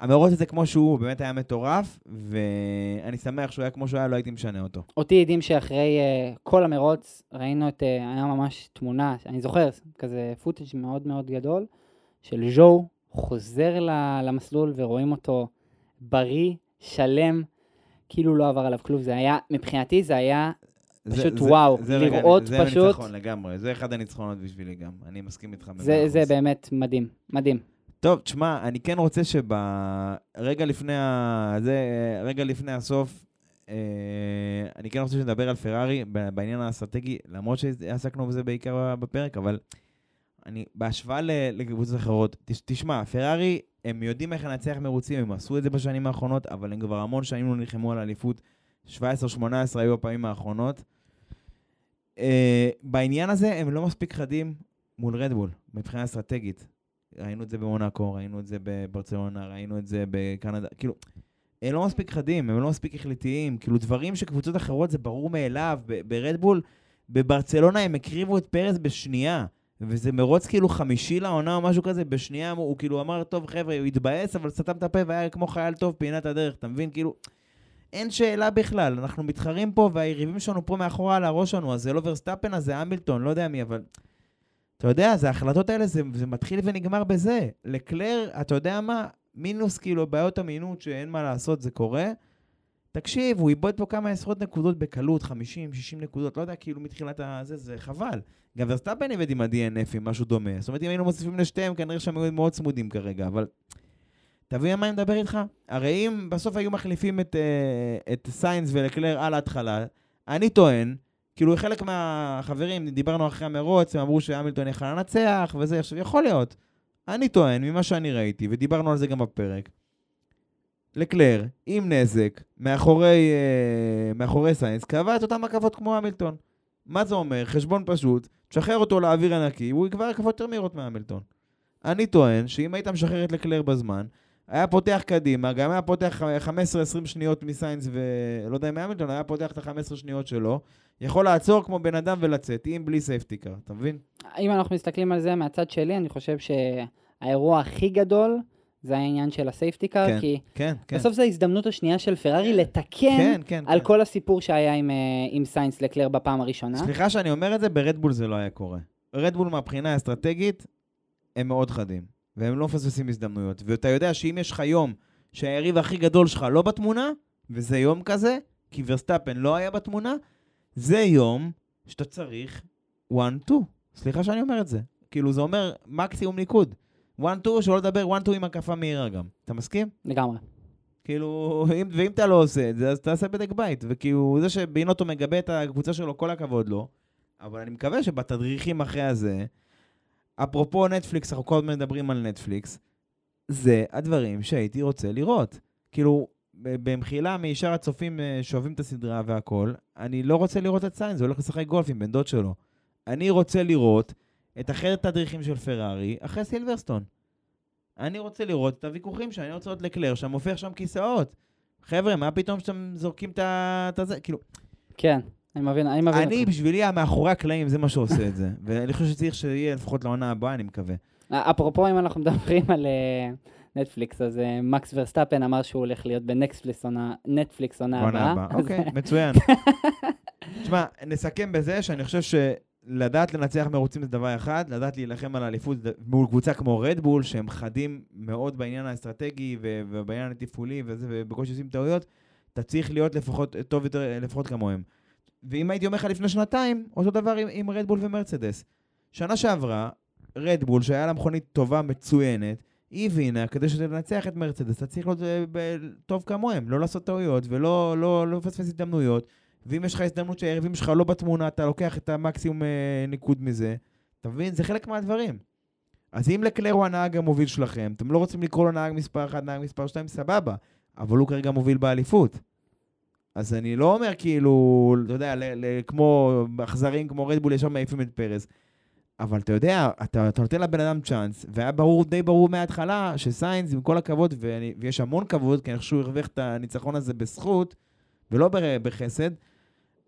המרוץ הזה כמו שהוא, באמת היה מטורף, ואני שמח שהוא היה כמו שהוא היה, לא הייתי משנה אותו. אותי עדים שאחרי uh, כל המרוץ, ראינו את, uh, היה ממש תמונה, אני זוכר, כזה פוטאג' מאוד מאוד גדול, של ז'ו חוזר ל- למסלול ורואים אותו בריא, שלם, כאילו לא עבר עליו כלום. זה היה, מבחינתי זה היה זה- פשוט זה- וואו, זה רגע- לראות זה פשוט- ניצחון לגמרי, זה אחד הניצחונות בשבילי גם, אני מסכים איתך זה. זה באמת מדהים, מדהים. טוב, תשמע, אני כן רוצה שברגע לפני, ה... זה, רגע לפני הסוף, אה, אני כן רוצה שנדבר על פרארי בעניין האסטרטגי, למרות שעסקנו בזה בעיקר בפרק, אבל אני, בהשוואה לקבוצות אחרות, תש, תשמע, פרארי, הם יודעים איך לנצח מרוצים, הם עשו את זה בשנים האחרונות, אבל הם כבר המון שנים לא נלחמו על אליפות, 17-18 היו הפעמים האחרונות. אה, בעניין הזה הם לא מספיק חדים מול רדבול, מבחינה אסטרטגית. ראינו את זה במונאקו, ראינו את זה בברצלונה, ראינו את זה בקנדה, כאילו, הם לא מספיק חדים, הם לא מספיק החלטיים, כאילו דברים שקבוצות אחרות זה ברור מאליו, ברדבול, בברצלונה הם הקריבו את פרז בשנייה, וזה מרוץ כאילו חמישי לעונה או משהו כזה, בשנייה הוא, הוא כאילו אמר, טוב חבר'ה, הוא התבאס, אבל סתם את הפה והיה כמו חייל טוב פינה את הדרך, אתה מבין? כאילו, אין שאלה בכלל, אנחנו מתחרים פה והיריבים שלנו פה מאחורה על הראש שלנו, אז זה לא ורסטאפן, אז זה המילטון, לא יודע מי, אבל... אתה יודע, זה ההחלטות האלה, זה, זה מתחיל ונגמר בזה. לקלר, אתה יודע מה? מינוס כאילו בעיות אמינות שאין מה לעשות, זה קורה. תקשיב, הוא איבד פה כמה עשרות נקודות בקלות, 50, 60 נקודות, לא יודע, כאילו מתחילת הזה, זה חבל. גם ורסטאפן איבד עם ה-DNF, עם משהו דומה. זאת אומרת, אם היינו מוסיפים לשתיהם, כנראה שהם היו מאוד צמודים כרגע, אבל... תבין מה אני מדבר איתך? הרי אם בסוף היו מחליפים את, אה, את סיינס ולקלר על ההתחלה, אני טוען, כאילו חלק מהחברים, דיברנו אחרי המרוץ, הם אמרו שהמילטון יכל לנצח וזה, עכשיו יכול להיות. אני טוען, ממה שאני ראיתי, ודיברנו על זה גם בפרק, לקלר, עם נזק, מאחורי, אה, מאחורי סיינס, קבע את אותן הקפות כמו המילטון. מה זה אומר? חשבון פשוט, תשחרר אותו לאוויר הנקי, הוא יקבע הקפות יותר מהירות מהמילטון. אני טוען שאם היית משחרר את לקלר בזמן, היה פותח קדימה, גם היה פותח 15-20 שניות מסיינס ולא יודע אם המילטון, היה פותח את ה-15 שניות שלו, יכול לעצור כמו בן אדם ולצאת, עם בלי safety car, אתה מבין? אם אנחנו מסתכלים על זה מהצד שלי, אני חושב שהאירוע הכי גדול זה העניין של ה safety car, כן, כי כן, כן. בסוף זו ההזדמנות השנייה של פרארי לתקן כן, כן. על כן. כל הסיפור שהיה עם, אה, עם סיינס לקלר בפעם הראשונה. סליחה שאני אומר את זה, ברדבול זה לא היה קורה. רדבול מהבחינה האסטרטגית, הם מאוד חדים, והם לא מפספסים הזדמנויות. ואתה יודע שאם יש לך יום שהיריב הכי גדול שלך לא בתמונה, וזה יום כזה, כי ורסטאפן לא היה בתמונה, זה יום שאתה צריך 1-2. סליחה שאני אומר את זה. כאילו, זה אומר מקסימום ניקוד. 1-2, שלא לדבר 1-2 עם הקפה מהירה גם. אתה מסכים? לגמרי. כאילו, אם, ואם אתה לא עושה את זה, אז תעשה בדק בית. וכאילו, זה שבינוטו מגבה את הקבוצה שלו, כל הכבוד לו. אבל אני מקווה שבתדריכים אחרי הזה, אפרופו נטפליקס, אנחנו כל הזמן מדברים על נטפליקס, זה הדברים שהייתי רוצה לראות. כאילו, במחילה משאר הצופים אה, שאוהבים את הסדרה והכל, אני לא רוצה לראות את סיינס, הוא הולך לשחק גולף עם בן דוד שלו. אני רוצה לראות את אחרת התדריכים של פרארי אחרי סילברסטון. אני רוצה לראות את הוויכוחים שאני רוצה לראות לקלר שם, הופך שם כיסאות. חבר'ה, מה פתאום שאתם זורקים את הזה? כאילו, כן, אני מבין, אני מבין אני. בשבילי, המאחורי הקלעים זה מה שעושה את זה. (laughs) ואני חושב שצריך שיהיה לפחות לעונה הבאה, אני מקווה. אפרופו, אם אנחנו מדברים על אה, נטפליקס, אז אה, מקס ורסטאפן אמר שהוא הולך להיות בנטפליקס עונה נטפליקס עונה הבאה. הבאה. אוקיי, מצוין. (laughs) תשמע, נסכם בזה שאני חושב שלדעת לנצח מרוצים זה דבר אחד, לדעת להילחם על האליפות מול קבוצה כמו רדבול, שהם חדים מאוד בעניין האסטרטגי ובעניין התפעולי וזה, ובקושי עושים טעויות, אתה צריך להיות לפחות טוב יותר, לפחות כמוהם. ואם הייתי אומר לך לפני שנתיים, אותו דבר עם, עם רדבול ומרצדס. שנה שעברה, רדבול, שהיה לה מכונית טובה, מצוינת, היא הבינה, כדי שתנצח את מרצדס, אתה צריך להיות אה, טוב כמוהם, לא לעשות טעויות ולא לא, לא לפספס הזדמנויות. ואם יש לך הזדמנות שהיריבים שלך לא בתמונה, אתה לוקח את המקסימום אה, ניקוד מזה. אתה מבין? זה חלק מהדברים. אז אם לקלר הוא הנהג המוביל שלכם, אתם לא רוצים לקרוא לו נהג מספר 1, נהג מספר 2, סבבה. אבל הוא כרגע מוביל באליפות. אז אני לא אומר כאילו, אתה יודע, כמו אכזרים כמו רדבול ישר מעיפים את פרז. אבל אתה יודע, אתה, אתה נותן לבן אדם צ'אנס, והיה ברור, די ברור מההתחלה, שסיינס, עם כל הכבוד, ואני, ויש המון כבוד, כי אני חושב שהוא הרוויח את הניצחון הזה בזכות, ולא בחסד,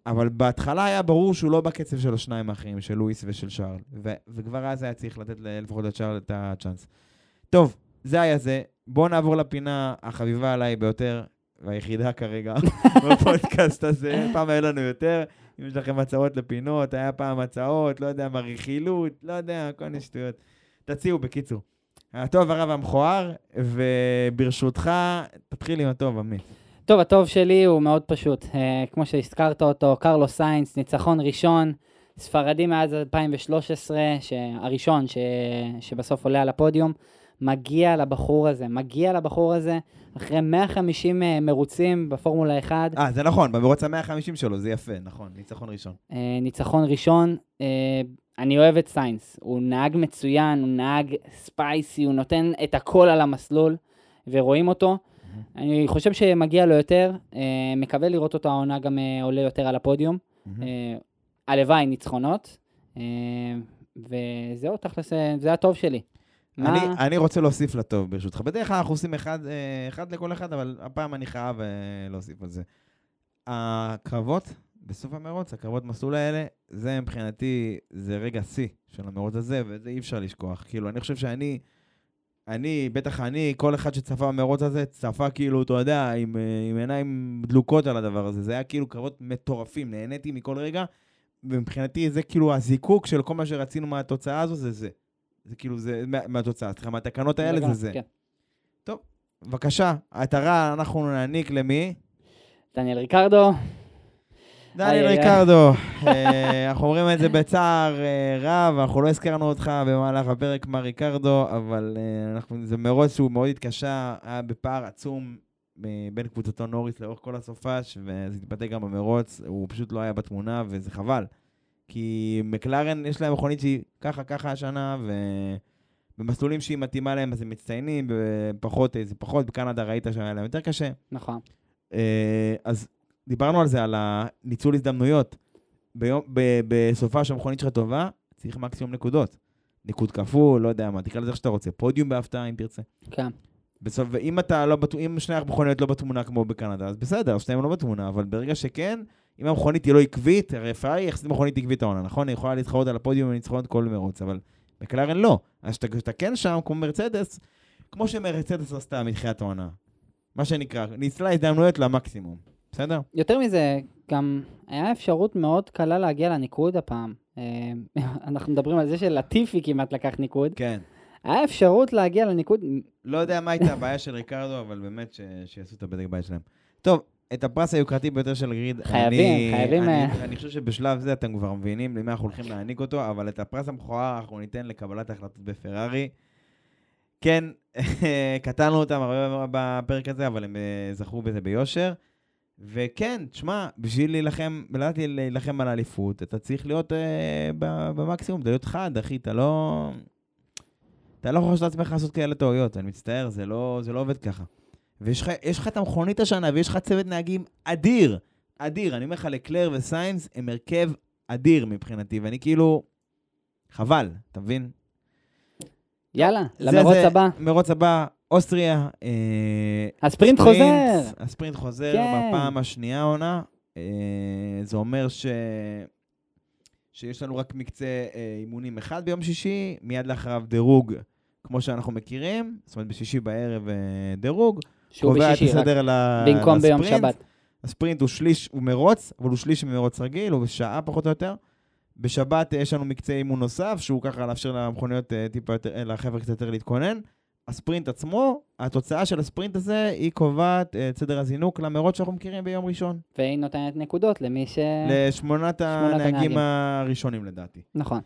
אבל בהתחלה היה ברור שהוא לא בקצב של השניים האחרים, של לואיס ושל שרל. ו- וכבר אז היה צריך לתת לפחות לשרל את הצ'אנס. טוב, זה היה זה. בואו נעבור לפינה החביבה עליי ביותר, והיחידה כרגע, (laughs) בפודקאסט הזה. פעם היה לנו יותר. אם יש לכם הצעות לפינות, היה פעם הצעות, לא יודע מה, רכילות, לא יודע, כל מיני שטויות. תציעו, בקיצור. הטוב, הרע והמכוער, וברשותך, תתחיל עם הטוב, עמית. טוב, הטוב שלי הוא מאוד פשוט. אה, כמו שהזכרת אותו, קרלו סיינס, ניצחון ראשון, ספרדי מאז 2013, הראשון ש... שבסוף עולה על הפודיום. מגיע לבחור הזה, מגיע לבחור הזה, אחרי 150 אה, מרוצים בפורמולה 1. אה, זה נכון, במרוץ ה-150 שלו, זה יפה, נכון, ניצחון ראשון. אה, ניצחון ראשון, אה, אני אוהב את סיינס. הוא נהג מצוין, הוא נהג ספייסי, הוא נותן את הכל על המסלול, ורואים אותו. אני חושב שמגיע לו יותר, אה, מקווה לראות אותו העונה גם אה, עולה יותר על הפודיום. אה, הלוואי ניצחונות. וזהו, תכלס, זה הטוב שלי. אני, רוצה להוסיף לטוב, ברשותך. בדרך כלל אנחנו עושים אחד, אחד לכל אחד, אבל הפעם אני חייב להוסיף על זה. הקרבות בסוף המרוץ, הקרבות מסלול האלה, זה מבחינתי, זה רגע שיא של המרוץ הזה, וזה אי אפשר לשכוח. כאילו, אני חושב שאני, אני, בטח אני, כל אחד שצפה במרוץ הזה, צפה כאילו, אתה יודע, עם, אה, עם עיניים דלוקות על הדבר הזה. זה היה כאילו קרבות מטורפים, נהניתי מכל רגע, ומבחינתי זה כאילו הזיקוק של כל מה שרצינו מהתוצאה הזו, זה זה. זה כאילו, זה מה- מהתוצאה, סליחה, מהתקנות האלה זה זה. כן. בבקשה, את הרע אנחנו נעניק למי? דניאל ריקרדו, דניאל איי. ריקרדו. אה, אנחנו אומרים את זה בצער אה, רב, אנחנו לא הזכרנו אותך במהלך הפרק, מר ריקרדו, אבל אה, זה מרוץ שהוא מאוד התקשה, היה בפער עצום בין קבוצתו נוריס לאורך כל הסופש, וזה התבטא גם במרוץ, הוא פשוט לא היה בתמונה, וזה חבל. כי מקלרן, יש להם מכונית שהיא ככה ככה השנה, ובמסלולים שהיא מתאימה להם אז הם מצטיינים, בפחות, זה פחות, בקנדה ראית שהיה להם יותר קשה. נכון. אז דיברנו על זה, על הניצול הזדמנויות. ביום, ב, בסופה שהמכונית שלך טובה, צריך מקסימום נקודות. ניקוד כפול, לא יודע מה, תקרא לזה איך שאתה רוצה. פודיום בהפתעה, אם תרצה. כן. בסוף, ואם אתה לא, בת- אם שני המכוניות לא בתמונה כמו בקנדה, אז בסדר, שניהם לא בתמונה, אבל ברגע שכן, אם המכונית היא לא עקבית, הרי פרארי יחסית מכונית עקבית העונה, נכון? היא יכולה להתחרות על הפודיום וניצחונות כל מרוץ, אבל מקלרן לא. אז כשאתה כן שם, כמו מרצדס, כמו שמרצדס עשתה מתחילת העונה. מה שנקרא, ניצלה הזדמנויות למקסימום. בסדר? יותר מזה, גם היה אפשרות מאוד קלה להגיע לניקוד הפעם. אה, אנחנו מדברים על זה שלטיפי כמעט לקח ניקוד. כן. היה אפשרות להגיע לניקוד, לא יודע מה הייתה הבעיה של ריקרדו, אבל באמת ש... שיעשו את הבדק בית שלהם. טוב, את הפרס היוקרתי ביותר של גריד, חייבים, אני, חייבים, אני, אה. אני חושב שבשלב זה אתם כבר מבינים למי אנחנו הולכים להעניק אותו, אבל את הפרס המכוער אנחנו ניתן לקבלת ההחלטות בפרארי. כן, (laughs) קטענו אותם הרבה בפרק הזה, אבל הם אה, זכו בזה ביושר. וכן, תשמע, בשביל להילחם, לדעת להילחם על האליפות, אתה צריך להיות אה, במקסימום, אתה להיות חד, אחי, אתה לא... אתה לא לעשות לעצמך לעשות כאלה טעויות, אני מצטער, זה לא, זה לא עובד ככה. ויש לך, את המכונית השנה, ויש לך צוות נהגים אדיר, אדיר. אני אומר לך, לקלר וסיינס הם הרכב אדיר מבחינתי, ואני כאילו... חבל, אתה מבין? יאללה, למרוץ הבא. מרוץ הבא, אוסטריה. אה, הספרינט חוזר. הספרינט חוזר כן. בפעם השנייה העונה. אה, זה אומר ש... שיש לנו רק מקצה אה, אימונים אחד ביום שישי, מיד לאחריו דירוג, כמו שאנחנו מכירים, זאת אומרת בשישי בערב אה, דירוג. שהוא בשישי, רק ל- במקום ביום לספרינט. שבת. הספרינט הוא שליש, הוא מרוץ, אבל הוא שליש ממרוץ רגיל, הוא בשעה פחות או יותר. בשבת יש לנו מקצה אימון נוסף, שהוא ככה לאפשר למכוניות אה, טיפה יותר, אה, לחבר'ה קצת יותר להתכונן. הספרינט עצמו, התוצאה של הספרינט הזה, היא קובעת אה, את סדר הזינוק למרוץ שאנחנו מכירים ביום ראשון. והיא נותנת נקודות למי ש... לשמונת הנהגים הנהגים. הראשונים לדעתי. נכון.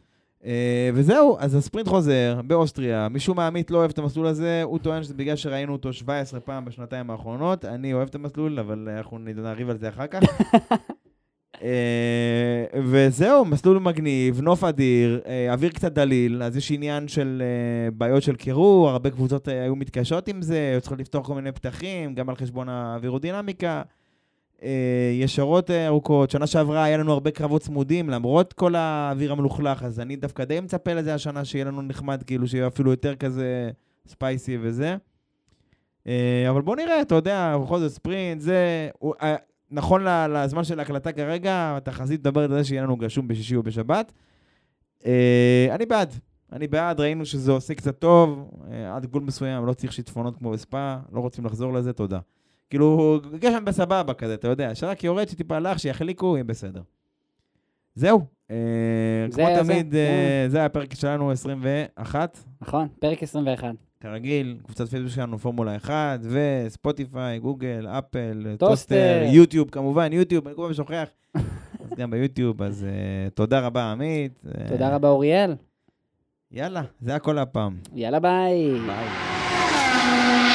אה, וזהו, אז הספרינט חוזר באוסטריה. משום מה עמית לא אוהב את המסלול הזה, הוא טוען שזה בגלל שראינו אותו 17 פעם בשנתיים האחרונות. אני אוהב את המסלול, אבל אנחנו נריב על זה אחר כך. (laughs) אה, וזהו, מסלול מגניב, נוף אדיר, אה, אוויר קצת דליל, אז יש עניין של אה, בעיות של קירור, הרבה קבוצות היו מתקשות עם זה, היו צריכות לפתוח כל מיני פתחים, גם על חשבון האווירודינמיקה. ישרות ארוכות. שנה שעברה היה לנו הרבה קרבות צמודים, למרות כל האוויר המלוכלך, אז אני דווקא די מצפה לזה השנה, שיהיה לנו נחמד, כאילו, שיהיה אפילו יותר כזה ספייסי וזה. אבל בוא נראה, אתה יודע, בכל זאת ספרינט, זה... נכון לזמן של ההקלטה כרגע, התחזית מדברת על זה שיהיה לנו גשום בשישי או בשבת. אה, אני בעד. אני בעד, ראינו שזה עושה קצת טוב, אה, עד גבול מסוים, לא צריך שיטפונות כמו בספא, לא רוצים לחזור לזה, תודה. כאילו, גשם בסבבה כזה, אתה יודע, שרק יורד, שטיפה חלק, שיחליקו, יהיה בסדר. זהו. אה, זה- כמו זה, תמיד. אה, זה הפרק שלנו 21. נכון, פרק 21. כרגיל, קבוצת פייסבוק שלנו פורמולה 1, וספוטיפיי, גוגל, אפל, טוסטר. יוטיוב, כמובן, יוטיוב, אני כל פעם שוכח. (laughs) אז גם ביוטיוב, אז אה, תודה רבה, עמית. אה, תודה רבה, אוריאל. יאללה, זה הכל הפעם. יאללה, ביי. ביי.